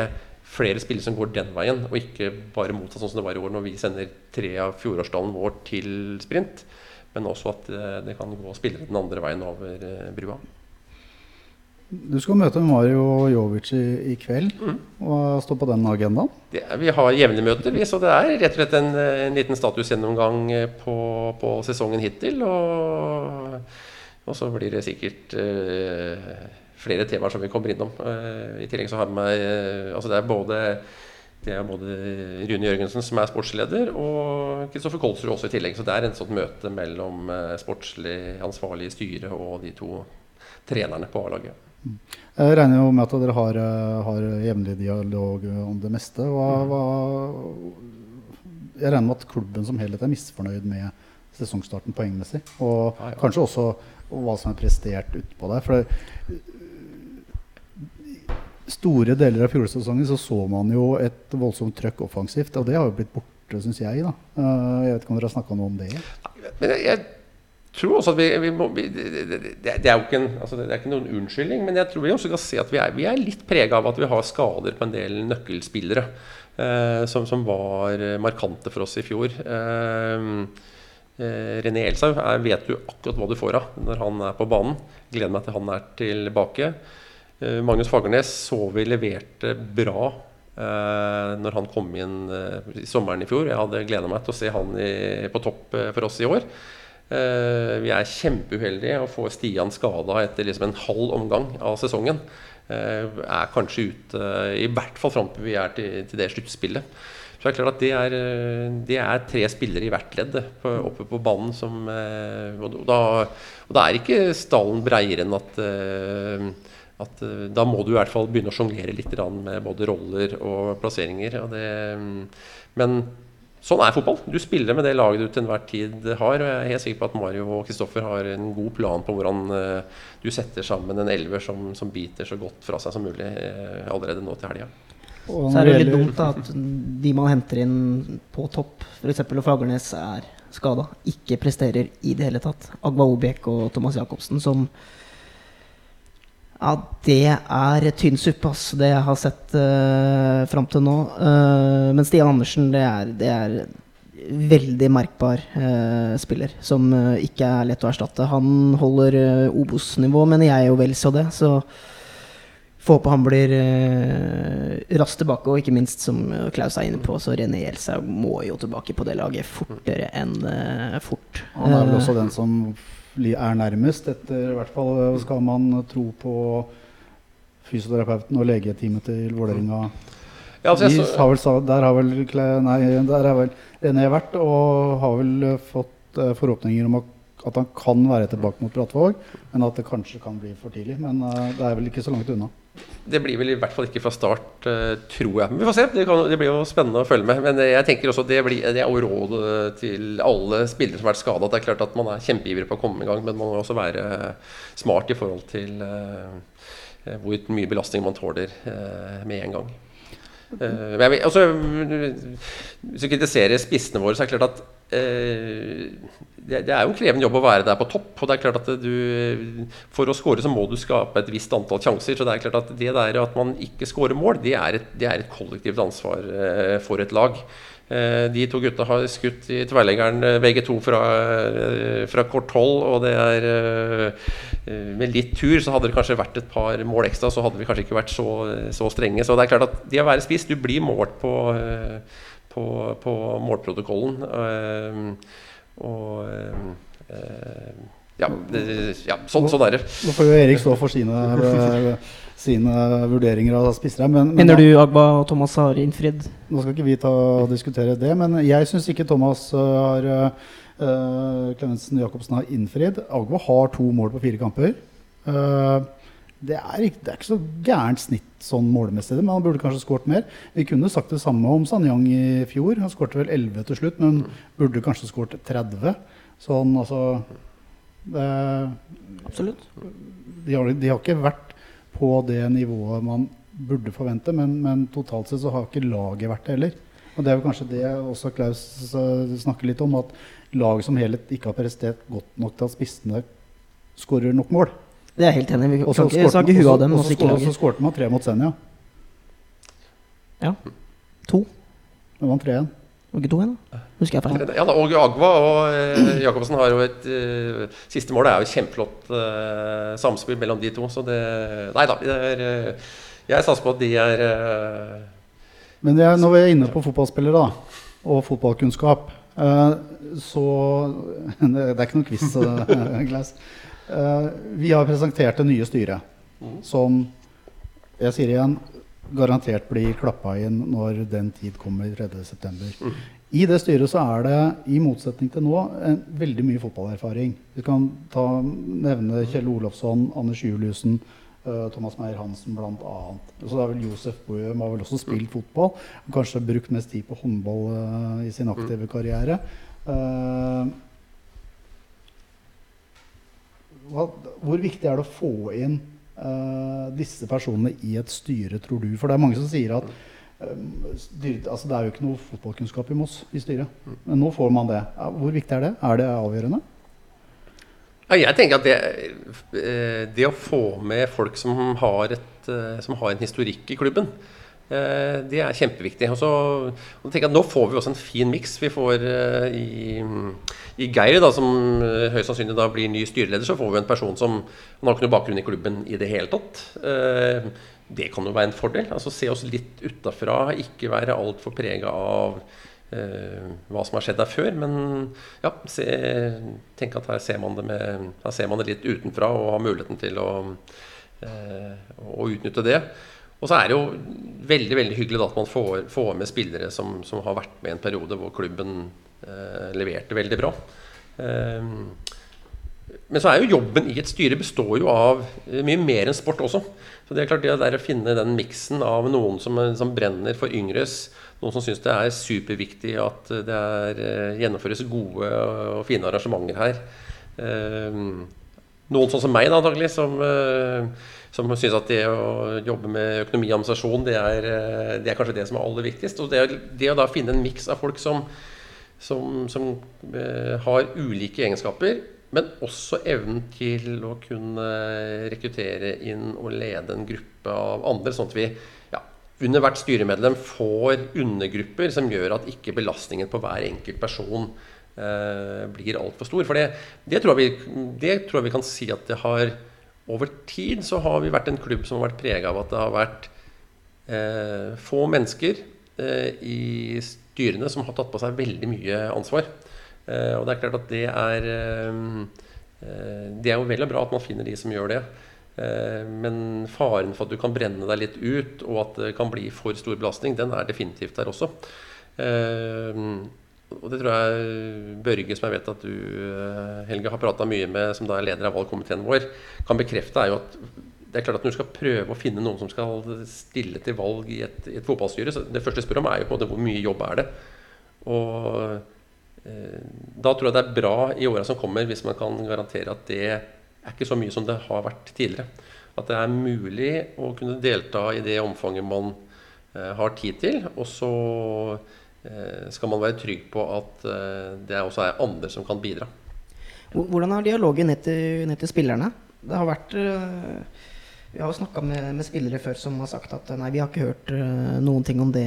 flere spillere som går den veien, og ikke bare motsatt, sånn som det var i år når vi sender tre av fjorårsdalen vår til sprint, men også at eh, det kan gå spillere den andre veien over eh, brua. Du skal møte Mario Jovic i, i kveld. Mm. Hva står på den agendaen? Det, vi har jevne møter, så det er rett og slett en, en liten statusgjennomgang på, på, sesongen hittil. Og, og, så blir det sikkert uh, flere temaer som vi kommer innom. Uh, I tillegg så har vi med uh, altså det er både det er både Rune Jørgensen, som er sportsleder, og Kristoffer Kolsrud også i tillegg. Så det er en sånt møte mellom sportslig ansvarlig styre og de to trenerne på A-laget. Jeg regner jo med at dere har, eh, har jevnlig dialog om det meste. Hva, mm. hva, jeg regner med at klubben som helhet er misfornøyd med sesongstarten poengmessig. Og ja, ja. kanskje også hva som er prestert utpå der. For det, store deler av fjorårssesongen så, så man jo et voldsomt trøkk offensivt. Og det har jo blitt borte, syns jeg. da. Eh, jeg vet ikke om dere har snakka noe om det? Men jeg tror også at vi, vi må vi, det, det, er jo ikke, en, altså det er ikke noen unnskyldning, men jeg tror vi også kan se at vi er, vi er litt prega av at vi har skader på en del nøkkelspillere eh, som, som, var markante for oss i fjor. Eh, eh, René Elshaug vet du akkurat hva du får av når han er på banen. Gleder meg til han er tilbake. Eh, Magnus Fagernes så vi leverte bra Uh, når han kom inn uh, i sommeren i fjor. Jeg hadde gleda meg til å se han i, på topp for oss i år. Uh, vi er kjempeuheldige og får Stian skada etter liksom en halv omgang av sesongen. Uh, er kanskje ute i hvert fall fram til vi er til, det sluttspillet. Så det er klart at det er, det er tre spillere i hvert ledd oppe på banen som og da, og da er ikke stallen breiere enn at, at da må du i hvert fall begynne å sjonglere litt med både roller og plasseringer. Og det, men Sånn er fotball. Du spiller med det laget du til enhver tid har. og Jeg er helt sikker på at Mario og Kristoffer har en god plan på hvordan uh, du setter sammen en elver som, som, biter så godt fra seg som mulig uh, allerede nå til helga. Så er det litt dumt da, at de man henter inn på topp, f.eks. Fagernes, er skada. Ikke presterer i det hele tatt. Agwa Obek og Thomas Jacobsen som ja, det er tynn suppe, ass. Det jeg har sett uh, fram til nå. Uh, men Stian Andersen, det er, det er veldig merkbar uh, spiller. Som uh, ikke er lett å erstatte. Han holder uh, Obos-nivå, mener jeg jo vel så det. Så får håpe han blir raskt tilbake. Og ikke minst, som Klaus er inne på, så René Elsa må jo tilbake på det laget fortere enn fort. Han er vel også den som er nærmest. Etter, i hvert fall skal man tro på fysioterapeuten og legeteamet til Vålerenga. Ja, altså, de har vel, der har vel, nei, der vel René vært og har vel fått uh, forhåpninger om at, han kan være tilbake mot Brattvåg, men at det kanskje kan bli for tidlig. Men uh, det er vel ikke så langt unna. Det blir vel i hvert fall ikke fra start, eh, tror jeg. Men vi får se. Det, kan, det blir jo spennende å følge med. Men jeg tenker også det, blir, det er jo rådet til alle spillere som har vært skada. Det er klart at man er kjempeivrig på å komme i gang, men man må også være smart i forhold til hvor mye belastning man tåler med en gang. Men jeg vil, altså, hvis vi kritiserer spissene våre, så er det klart at det, det, er jo en krevende jobb å være der på topp. og det er klart at du, For å score så må du skape et visst antall sjanser. så Det er klart at det der at man ikke scorer mål, det er, et, det er et kollektivt ansvar eh, for et lag. Eh, de to gutta har skutt i tverrleggeren eh, begge to fra, eh, fra kort hold. Og det er eh, Med litt tur så hadde det kanskje vært et par mål ekstra, så hadde vi kanskje ikke vært så, så strenge. Så det er klart at det å være spiss, du blir målt på, på, på målprotokollen. Og eh, ja, det, ja sånn, sånn, er det. Nå får jo Erik stå for sine, eh, sine vurderinger av spissere. Men, men, Mener du Agba og Thomas har innfridd? Nå skal ikke vi ta og diskutere det, men jeg syns ikke Thomas eh, har uh, Klemetsen Jacobsen har innfridd. Agba har to mål på fire kamper. Uh, det er, ikke, det er, ikke, så gærent snitt sånn målmessig, men han burde kanskje skåret mer. Vi kunne sagt det samme om Sanyang i fjor. Han skåret vel 11 til slutt, men burde kanskje skåret 30. Sånn, altså det, Absolutt. De har, de har, ikke vært på det nivået man burde forvente, men, men, totalt sett så har ikke laget vært det heller. Og det er jo kanskje det også Klaus snakker litt om, at laget som helhet ikke har prestert godt nok til at spissene skårer nok mål. Det er jeg helt enig i. Vi kan ikke sage huet av dem. Og så skårte man tre mot Senja. Ja. To. Det var tre igjen. Var ikke to igjen, da? Husker jeg feil. Ja da, og Agva og eh, Jacobsen har jo et eh, Siste målet er jo kjempeflott eh, samspill mellom de to, så det Nei da. Det er, eh, jeg satser på at de er eh, Men er, når vi er inne på fotballspillere da, og fotballkunnskap, eh, så Det er ikke noen quiz, Glass. Uh, vi har presentert det nye styret, mm. som jeg sier igjen garantert blir klappa inn når den tid kommer 3.9. Mm. I det styret så er det, i motsetning til nå, en, veldig mye fotballerfaring. Vi kan ta, nevne Kjell Olofsson, Anders Juliussen, uh, Thomas Meyer Hansen bl.a. Så det er vel Josef Boehm har vel også spilt fotball. Kanskje brukt mest tid på håndball uh, i sin aktive karriere. Uh, hva, hvor viktig er det å få inn uh, disse personene i et styre, tror du? For det er mange som sier at styret, altså det er jo ikke noe fotballkunnskap i Moss i styret. Men nå får man det. Hvor viktig er det? Er det avgjørende? Ja, jeg tenker at det, eh, det, å få med folk som har, et, eh, som har en historikk i klubben, Eh, det er kjempeviktig. Og så, og jeg at Nå får vi også en fin miks. Vi får uh, i, i, Geir, da, som uh, høyst sannsynlig da blir ny styreleder, så får vi en person som han har ikke noe bakgrunn i klubben i det hele tatt. Det kan jo være en fordel. altså Se oss litt utafra, ikke være altfor prega av hva som har skjedd der før. Men ja, se, tenk at her ser, det med, her ser man det litt utenfra og har muligheten til å, å utnytte det. Og så er det jo veldig veldig hyggelig at man får, får med spillere som, som, har vært med i en periode hvor klubben eh, leverte veldig bra. Eh, men så er jo jobben i et styre består jo av eh, mye mer enn sport også. Så det er klart det der å finne den miksen av noen som, som, brenner for yngres, noen som syns det er superviktig at det er, eh, gjennomføres gode og fine arrangementer her. Eh, noen sånn som meg, da, antagelig, som eh, som syns at det å jobbe med økonomi og administrasjon, det er, eh, det er, kanskje det som er aller viktigst. Og det, det å da finne en miks av folk som, som, som uh, har ulike egenskaper, men også evnen til å kunne rekruttere inn og lede en gruppe av andre, sånn at vi ja, under hvert styremedlem får undergrupper som gjør at ikke belastningen på hver enkelt person eh, blir altfor stor. For det, det, tror vi, det tror jeg vi kan si at det har over tid så har vi vært en klubb som har vært prega av at det har vært eh, få mennesker eh, i styrene som har tatt på seg veldig mye ansvar. Eh, og det er klart at det er eh, eh, Det er jo vel og bra at man finner de som gjør det. Eh, men faren for at du kan brenne deg litt ut, og at det kan bli for stor belastning, den er definitivt der også. Og det tror jeg Børge, som jeg vet at du Helge, har prata mye med, som da er leder av valgkomiteen vår, kan bekrefte, er jo at det er klart at Når du skal prøve å finne noen som skal stille til valg i et, et fotballstyre, så det første jeg spør om, er jo på en måte hvor mye jobb er det. Og eh, Da tror jeg det er bra i åra som kommer, hvis man kan garantere at det er ikke så mye som det har vært tidligere. At det er mulig å kunne delta i det omfanget man eh, har tid til. Og så eh, skal man være trygg på at eh, det også er andre som kan bidra. Hvordan er dialogen ned til, ned til spillerne? Det har vært øh, Vi har jo snakka med, med, spillere før som har sagt at nei, vi har ikke hørt noen ting om det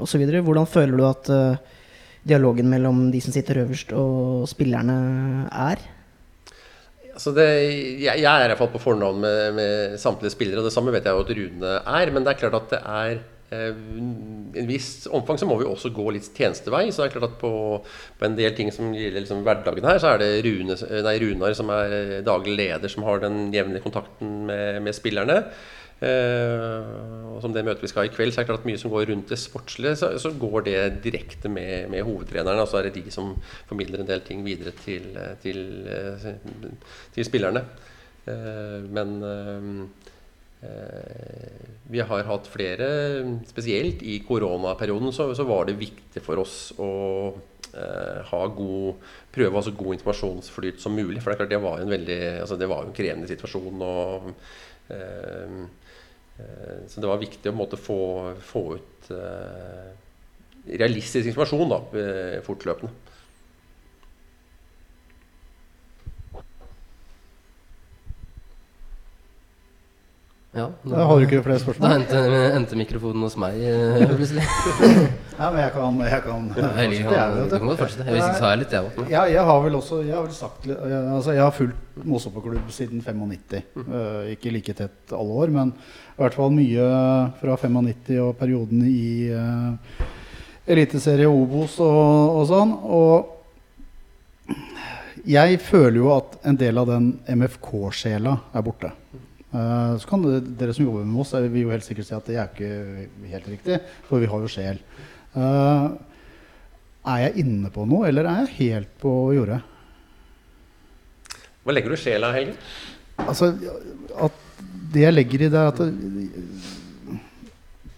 osv. Hvordan føler du at dialogen mellom de som sitter øverst og spillerne er? Altså det, jeg, jeg, er iallfall på fornavn med, med, samtlige spillere, og det samme vet jeg jo at Rune er. Men det er klart at det er eh, en viss omfang så må vi også gå litt tjenestevei. Så det er klart at på, på en del ting som gjelder liksom hverdagen her, så er det Rune, nei, Runar som er daglig leder, som har den jevne kontakten med, med spillerne. Eh, og som det møtet vi skal ha i kveld, så er det klart at mye som går rundt det sportslige, så, så går det direkte med, med hovedtrenerne. Og så er det de som formidler en del ting videre til, til, til spillerne. Eh, men vi har hatt flere, spesielt i koronaperioden, så, så var det viktig for oss å ha god, prøve å ha så god informasjonsflyt som mulig. For det er klart det var en altså en krevende situasjon. og Eh, så det var viktig å måte, få, få, ut uh, realistisk informasjon da, eh, fortløpende. Ja, da har du ikke flere spørsmål? Da endte, endte mikrofonen hos meg plutselig. ja, men jeg kan, jeg kan fortsette. Jeg, du kan godt fortsette. Så har jeg litt, jeg. Ja, jeg har vel også Jeg har vel sagt jeg, altså, jeg har fulgt Mosopoklubb siden 95. Mm. Uh, ikke like tett alle år, men i hvert fall mye fra 95 og perioden i uh, Eliteserie Obos og, og sånn. Og jeg føler jo at en del av den MFK-sjela er borte. Uh, så kan dere som jobber med Moss, vil jo helt sikkert si at det er ikke helt riktig, for vi har jo sjel. Uh, er jeg inne på noe, eller er jeg helt på jordet? Hva legger du sjela Helge? Altså, at det jeg legger i det, er at det,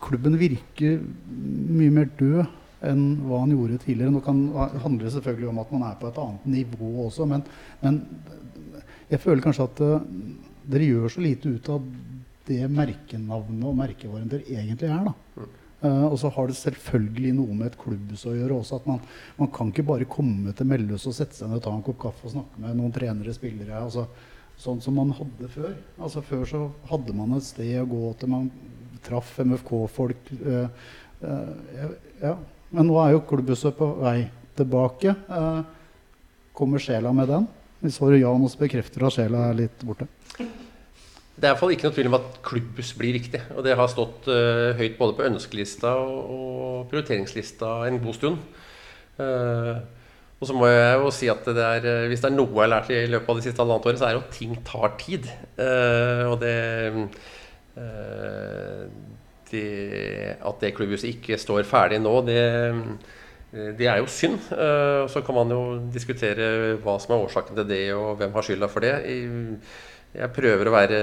klubben virker mye mer død enn hva han gjorde tidligere. Nå kan handler det selvfølgelig om at man er på et annet nivå også, men, men jeg føler kanskje at dere gjør så lite ut av det merkenavnet og merkevaren dere egentlig er. da. Uh, og så har det selvfølgelig noe med et klubbhus å gjøre også. at man, man, kan ikke bare komme til Melløs og sette seg ned og ta en kopp kaffe og snakke med noen trenere, spillere. altså sånn som man hadde før. Altså Før så hadde man et sted å gå til. Man traff MFK-folk. Uh, uh, ja. Men nå er jo klubbhuset på vei tilbake. Kommer sjela med den? Vi svarer ja nå, bekrefter at sjela er litt borte. Det er i hvert fall ikke noe tvil om at klubbhus blir viktig. Og det har stått høyt både på ønskelista og, prioriteringslista en god stund. Uh, og så må jeg jo si at det er, eh, hvis det er noe jeg har lært i løpet av det siste halvannet året, så er det at ting tar tid. Uh, og det, uh, det, At det klubbhuset ikke står ferdig nå, det, det er jo synd. Uh, så kan man jo diskutere hva som er årsaken til det, og hvem har skylda for det. Jeg prøver å være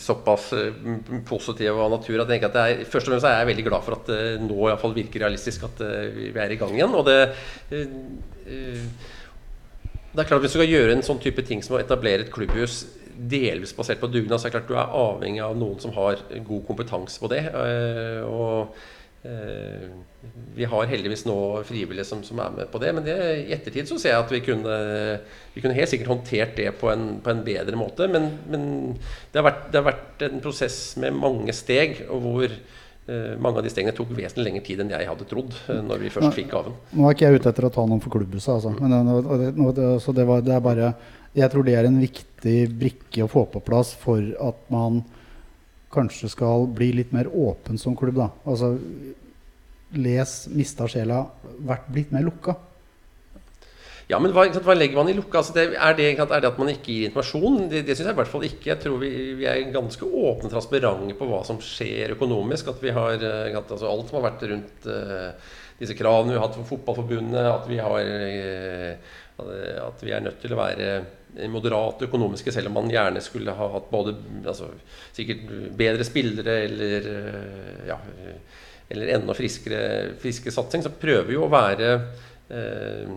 såpass mm, positiv av natur at jeg tenker at jeg, først og fremst er jeg veldig glad for at det nå i hvert fall virker realistisk at vi er i gang igjen. Og det, Eh, det er klart at Hvis du skal gjøre en sånn type ting som å etablere et klubbhus delvis basert på dugnad, så er det klart du er avhengig av noen som har god kompetanse på det. Eh, og eh, vi har heldigvis nå frivillige som, som, er med på det. Men det, i ettertid så ser jeg at vi kunne, vi kunne helt sikkert håndtert det på en, på en bedre måte. Men, men det, har vært, det, har vært, en prosess med mange steg, og hvor Eh, mange av de stegene tok vesentlig lengre tid enn jeg hadde trodd. Eh, når vi først fikk gaven. Nå er ikke jeg ute etter å ta noen for klubbhuset, altså. Men, eh, det, så det, var, det, er bare Jeg tror det er en viktig brikke å få på plass for at man kanskje skal bli litt mer åpen som klubb. da. Altså, Les 'Mista sjela' vært blitt mer lukka. Ja, men hva, hva, legger man i lukka? Altså det, er, det, er, det, at man ikke gir informasjon? Det, det syns jeg i hvert fall ikke. Jeg tror vi, vi er ganske åpne og transparente på hva som skjer økonomisk. At vi har eh, at, altså Alt som har vært rundt uh, disse kravene vi har hatt for Fotballforbundet, at vi har uh, at vi er nødt til å være moderate økonomiske, selv om man gjerne skulle ha hatt både altså, sikkert bedre spillere eller, ja, eller enda friskere, friske satsing, så prøver vi å være, eh,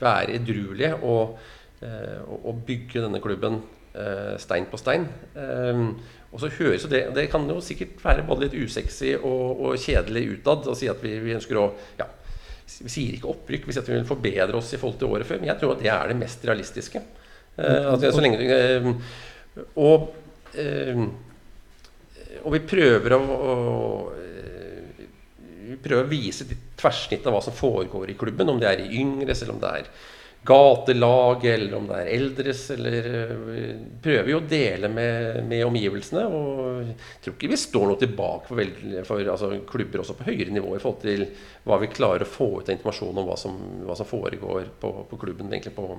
være edruelige og, eh, og, bygge denne klubben eh, stein på stein. Eh, og så høres det Det kan jo sikkert være både litt usexy og, og kjedelig utad å si at vi, vi, ønsker å ja, Vi sier ikke opprykk, vi sier at vi vil forbedre oss i forhold til året før. Men jeg tror at det er det mest realistiske. Uh, altså, så lenge, uh, og, uh, og vi prøver å, å Vi prøver å vise tverrsnitt av hva som foregår i klubben. Om det er i yngres, eller om det er gatelaget, eller om det er eldres, eller eh, Prøver jo å dele med, med, omgivelsene. Og jeg tror ikke vi står noe tilbake for, vel, for altså, klubber også på høyere nivå i forhold til hva vi klarer å få ut av informasjon om hva som, hva som foregår på, på, klubben, egentlig på,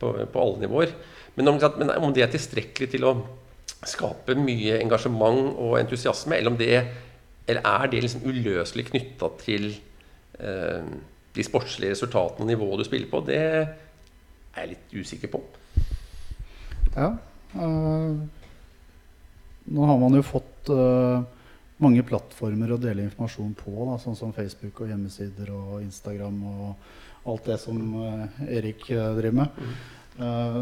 på, på alle nivåer. Men om, men om, det er tilstrekkelig til å skape mye engasjement og entusiasme, eller, om det, eller er det liksom uløselig knytta til eh, de sportslige resultatene og nivået du spiller på, det er jeg litt usikker på. Ja. Øh, nå har man jo fått øh, mange plattformer å dele informasjon på, da, sånn som Facebook og hjemmesider og Instagram og alt det som øh, Erik driver med. Mm.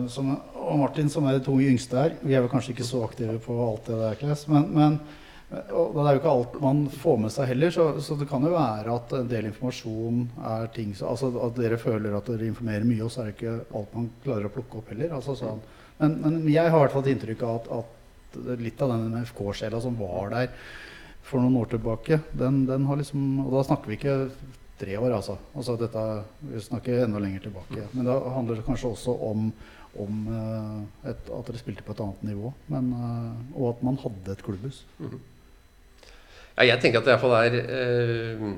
Som, og Martin, som er de to yngste her, vi er vel kanskje ikke så aktive på alt det der, men, men og det er jo ikke alt man får med seg heller, så, så, det kan jo være at en del informasjon er ting så, altså At dere føler at dere informerer mye, og så er det ikke alt man klarer å plukke opp heller. Altså, sånn. men, men, jeg har i hvert fall inntrykk av at, at, litt av den MFK-sjela som var der for noen år tilbake, den, den, har liksom Og da snakker vi ikke tre år, altså. altså dette, vi snakker enda lenger tilbake. Men da handler det kanskje også om, om uh, et, at dere spilte på et annet nivå. Men, uh, og at man hadde et klubbhus. Mm -hmm. Ja, jeg tenker at det iallfall er uh,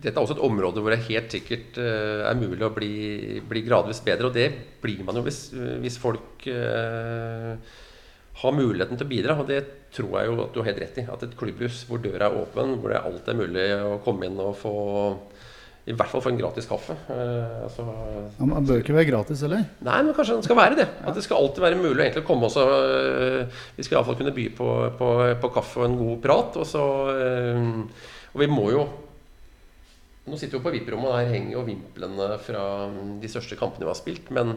Dette er også et område hvor det helt sikkert uh, er mulig å bli, bli, gradvis bedre. Og det blir man jo hvis, hvis folk uh, har muligheten til å bidra. Og det tror jeg jo at du har helt rett i. At et klubbhus hvor døra er åpen, hvor det alltid er mulig å komme inn og få i hvert fall få en gratis kaffe. Uh, altså, ja, man bør ikke være gratis, eller? Nei, men kanskje den skal være det. At det skal alltid være mulig å komme også uh, Vi skal iallfall kunne by på, på, på, kaffe og en god prat. Og, så, uh, og vi må jo Nå sitter vi jo på VIP-rommet, og der henger jo vimplene fra de største kampene vi har spilt. Men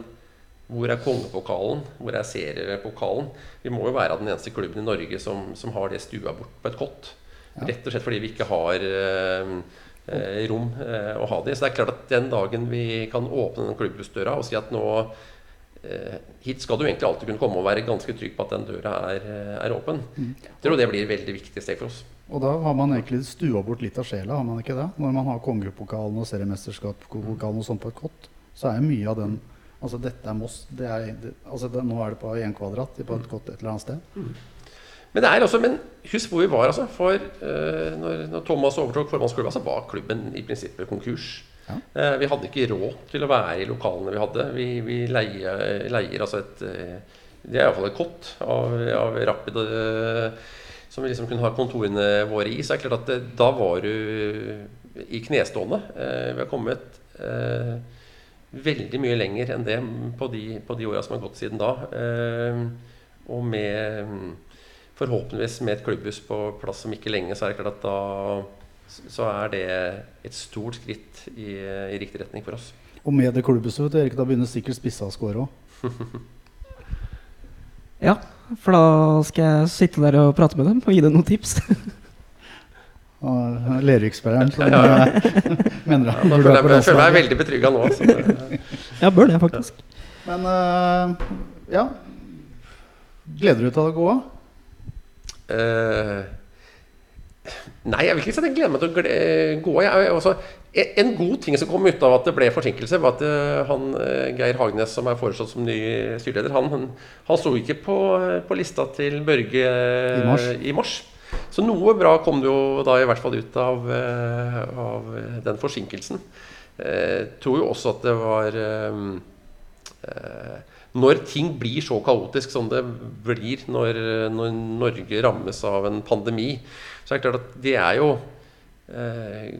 hvor er kongepokalen? Hvor er seriepokalen? Vi må jo være den eneste klubben i Norge som, som har det stua bort på et kott. Ja. Rett og slett fordi vi ikke har eh, rom eh, å ha det i. Så det er klart at den dagen vi kan åpne den klubbhusdøra og si at nå eh, Hit skal du egentlig alltid kunne komme og være ganske trygg på at den døra er, eh, er åpen. Mm. Jeg tror det blir et veldig viktig steg for oss. Og da har man egentlig stua bort litt av sjela, har man ikke det? Når man har kongepokalen og seriemesterskapspokalen og sånn på et kott, så er mye av den Altså dette er Moss. Det er, det, altså det, nå er det på én kvadrat på et kott et eller annet sted. Mm. Men, det også, men husk hvor vi var. altså, for uh, når, når, Thomas overtok formannsklubben, så var klubben i prinsippet konkurs. Ja. Uh, vi hadde ikke råd til å være i lokalene vi hadde. Vi, vi leier, leier, altså et uh, Det er iallfall et kott av, av Rapid som vi liksom kunne ha kontorene våre i. Så er det klart at det, da var du i knestående. vi har kommet veldig mye lenger enn det på de, på de åra som har gått siden da. og med forhåpentligvis med et klubbhus på plass om ikke lenge, så er det klart at da så er det et stort skritt i, i riktig retning for oss. Og med det klubbhuset, Erik, da begynner sikkert spissa å score òg? ja, for da skal jeg sitte der og prate med dem og gi dem noen tips. Lerviksspilleren som ja, ja. mener ja, da føler jeg, jeg føler meg veldig betrygga nå. ja, bør det, faktisk. Men uh, ja Gleder du deg til å gå av? Uh, nei, jeg vil ikke si at jeg gleder meg til å gå. Jeg, også, en god ting som kom ut av at det ble forsinkelse, var at uh, han, Geir Hagnes, som er foreslått som ny styreleder, han, han, han sto ikke på, på, lista til Børge i mars. i mars. Så noe bra kom det jo da i hvert fall ut av, av den forsinkelsen. Jeg tror jo også at det var når ting blir så kaotisk som det blir når, når, Norge rammes av en pandemi, så er det klart at det er jo eh,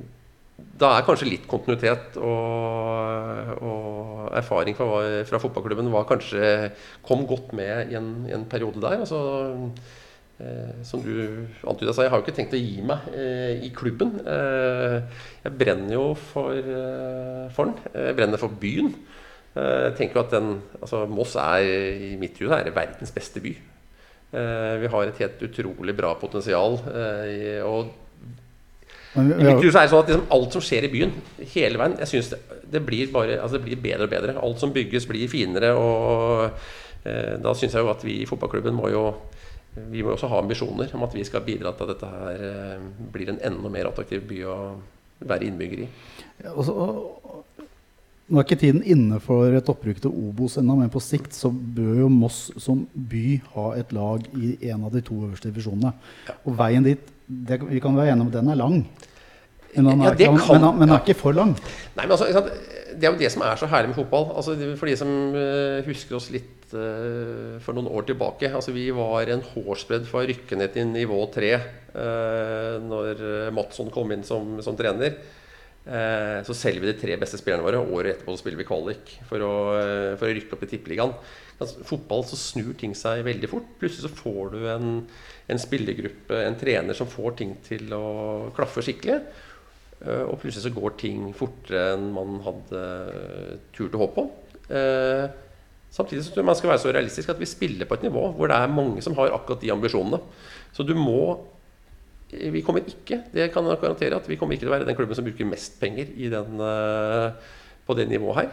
da er kanskje litt kontinuitet og, og erfaring fra, fra, fotballklubben var kanskje kom godt med i en, i en periode der. Altså, eh, som du antyda jeg har jo ikke tenkt å gi meg eh, i klubben. Eh, jeg brenner jo for, eh, for den. Jeg brenner for byen. Eh, jeg tenker at den, altså Moss er i mitt hode verdens beste by. Eh, vi har et helt utrolig bra potensial. og men, I mitt er det sånn at liksom, Alt som skjer i byen, hele veien Jeg synes det, det, blir bare, altså det blir bedre og bedre. Alt som bygges, blir finere. Og eh, Da syns jeg jo at vi i fotballklubben må jo vi må også ha ambisjoner om at vi skal bidra til at dette her eh, blir en enda mer attraktiv by å være innbygger i. Ja, og, nå er ikke tiden inne for et opprykk til Obos ennå, men på sikt så bør jo Moss som by ha et lag i en av de to øverste divisjonene. Og veien dit det, Vi kan være enige om den er lang. Men den er, ja, kan, men, men er ikke for lang. Nei, men altså, Det er jo det som er så herlig med fotball. Altså, for de som uh, husker oss litt uh, for noen år tilbake. Altså, vi var en hårsbredd for å rykke ned til nivå tre uh, eh, når Matsson kom inn som, som trener. Så selger vi de tre beste spillerne våre. Året etterpå så spiller vi kvalik for å, for å rykke opp i Tippeligaen. Altså, fotball så snur ting seg veldig fort. Plutselig så får du en, en spillergruppe, en trener som får ting til å klaffe skikkelig. Eh, og plutselig så går ting fortere enn man hadde turt å håpe på. Eh, samtidig så tror jeg man skal være så realistisk at vi spiller på et nivå hvor det er mange som har akkurat de ambisjonene. Så du må Vi kommer ikke det kan jeg garantere at vi kommer ikke til å være den klubben som bruker mest penger den, eh, på det nivået her.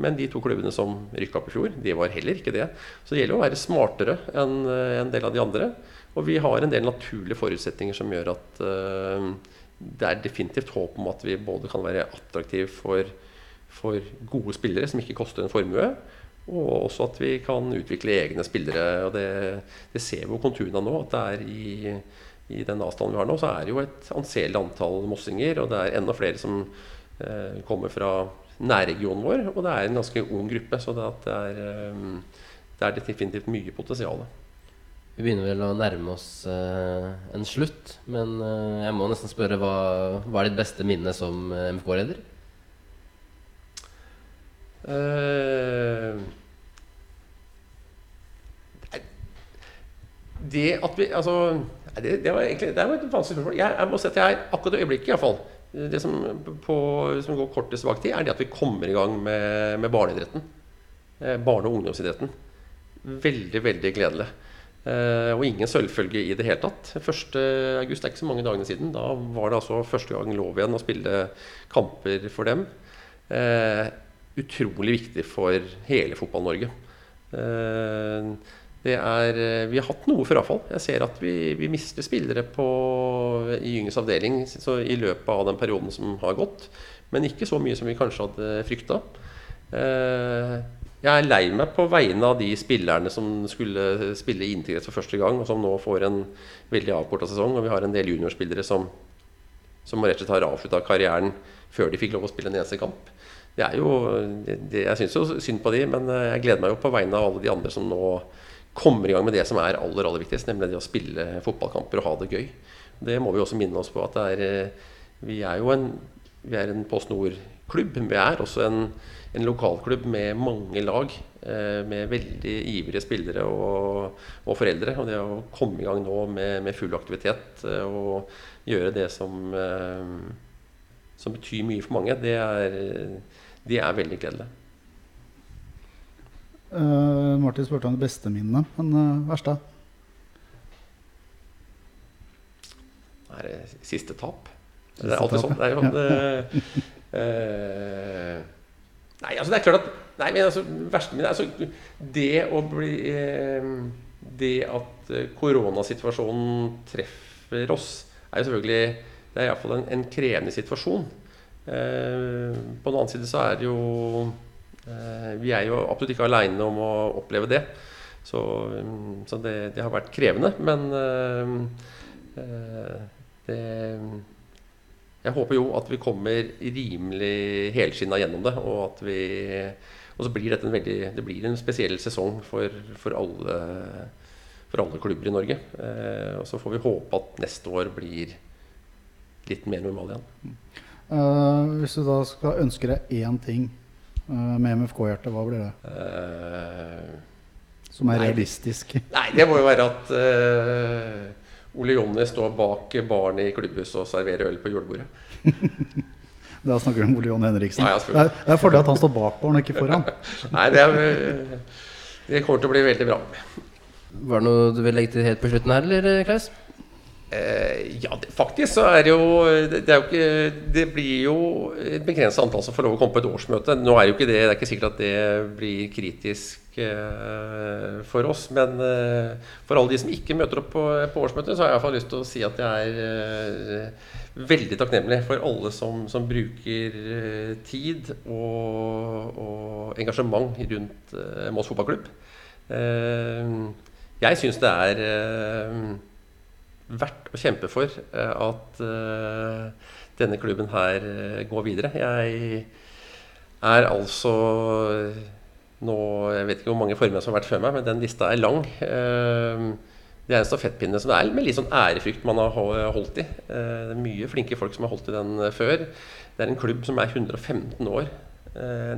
Men de to klubbene som rykka opp i fjor, de var heller ikke det. Så det gjelder å være smartere enn en del av de andre. Og vi har en del naturlige forutsetninger som gjør at uh, det er definitivt håp om at vi både kan være attraktive for, for, gode spillere som ikke koster en formue, og også at vi kan utvikle egne spillere. og Det, det ser vi jo konturene av nå. at det er i, i den avstanden vi har nå, så er det jo et anselig antall mossinger. Og det er enda flere som eh, kommer fra nærregionen vår. Og det er en ganske ung gruppe, så det, er, eh, det er definitivt mye potensial. Vi begynner vel å nærme oss eh, en slutt. Men uh, jeg må nesten spørre hva, hva er ditt beste minne som MFK-leder? Det at vi Altså det, det, var egentlig det var et vanskelig spørsmål. Jeg, jeg, må si at jeg er akkurat i øyeblikket iallfall Det som, på, som går kortest tilbake tid, er det at vi kommer i gang med, med barneidretten. barne- og ungdomsidretten. Veldig, veldig gledelig. Eh, og ingen selvfølge i det hele tatt. 1.8 er ikke så mange dagene siden. Da var det altså første gang lov igjen å spille kamper for dem. Eh, utrolig viktig for hele Fotball-Norge. Uh, vi har hatt noe frafall. Jeg ser at vi, vi mister spillere på, i Gynges avdeling i løpet av den perioden som har gått. Men ikke så mye som vi kanskje hadde frykta. Uh, jeg er lei meg på vegne av de spillerne som skulle spille integrert for første gang, og som nå får en veldig avkorta sesong. Og vi har en del juniorspillere som, som rett og slett har avslutta karrieren før de fikk lov å spille en eneste kamp. Det er jo, det, jeg syns jo synd på de, men eh, jeg gleder meg jo på vegne av alle de andre som nå kommer i gang med det som er aller aller viktigst, nemlig det å spille fotballkamper og ha det gøy. Det må vi også minne oss på at er, eh, vi er jo en, en Post Nord-klubb. Vi er også en en lokalklubb med mange lag, eh, med veldig ivrige spillere og, og, foreldre. Og det å komme i gang nå med, med full aktivitet eh, og gjøre det som, som betyr mye for mange, det er, det er veldig gledelig. Uh, Martin spurte om det beste minnet, men uh, verste? Det er siste tap. Siste det er alltid sånn. Det er jo, det, uh, Nei, altså det er klart at Nei, men altså, verste min altså, Det å bli eh, Det at eh, koronasituasjonen treffer oss, er jo selvfølgelig Det er iallfall en, en krevende situasjon. Eh, på den annen side så er det jo eh, Vi er jo absolutt ikke aleine om å oppleve det. Så, så det, det, har vært krevende. Men eh, eh det jeg håper jo at vi kommer rimelig helskinna gjennom det. Og at vi og så blir dette en veldig Det blir en spesiell sesong for, for, alle, for alle, klubber i Norge. Eh, og så får vi håpe at neste år blir litt mer normal igjen. Uh, hvis du da skal ønske deg én ting eh, med MFK-hjertet, hva blir det? Eh, Som er Nei. realistisk? Nei, det må jo være at uh, Ole Jonny står bak baren i klubbhuset og serverer øl på julebordet. Da snakker du om Ole John Henriksen. Nei, det, er, det er fordel at han står bak baren og ikke foran. Nei, det, er, eh, det kommer til å bli veldig bra. Var det noe du vil legge til helt på slutten her, eller Klaus? Eh, ja, det, faktisk så er det jo det, er jo ikke Det blir jo et begrenset antall som får lov å komme på et årsmøte. Nå er jo ikke det Det er ikke sikkert at det blir kritisk eh, for oss. Men eh, for alle de som ikke møter opp på, på årsmøtet, så har jeg i hvert fall lyst til å si at jeg er eh, veldig takknemlig for alle som, som bruker eh, tid og, og engasjement rundt eh, Moss fotballklubb. Jeg syns det er verdt å kjempe for eh, at eh, denne klubben her eh, går videre. Jeg er altså nå Jeg vet ikke hvor mange formenn som har vært før meg, men den lista er lang. Det er en stafettpinne som det er med litt sånn ærefrykt man har holdt i. Det er mye flinke folk som har holdt i den før. Det er en klubb som er 115 år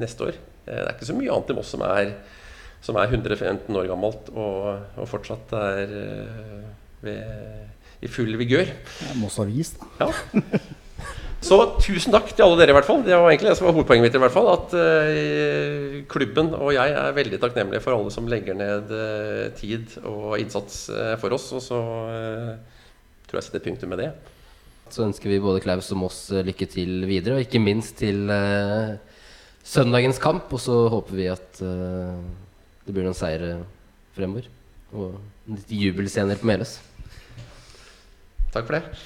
neste år. Det er ikke så mye annet enn Moss som er, som er 115 år gammelt og, og fortsatt er ved, i full vigør. Moss Avis, da. Ja. Så tusen takk til alle dere, i hvert fall. Det var egentlig det som var hovedpoenget mitt. i hvert fall At uh, klubben og jeg er veldig takknemlige for alle som legger ned uh, tid og innsats uh, for oss. Og så tror jeg setter punktum med det. Så ønsker vi både Klaus og Moss lykke til videre, og ikke minst til søndagens kamp. Og så håper vi at det blir noen seire fremover. Og litt jubelscener på Meløs. Takk for det.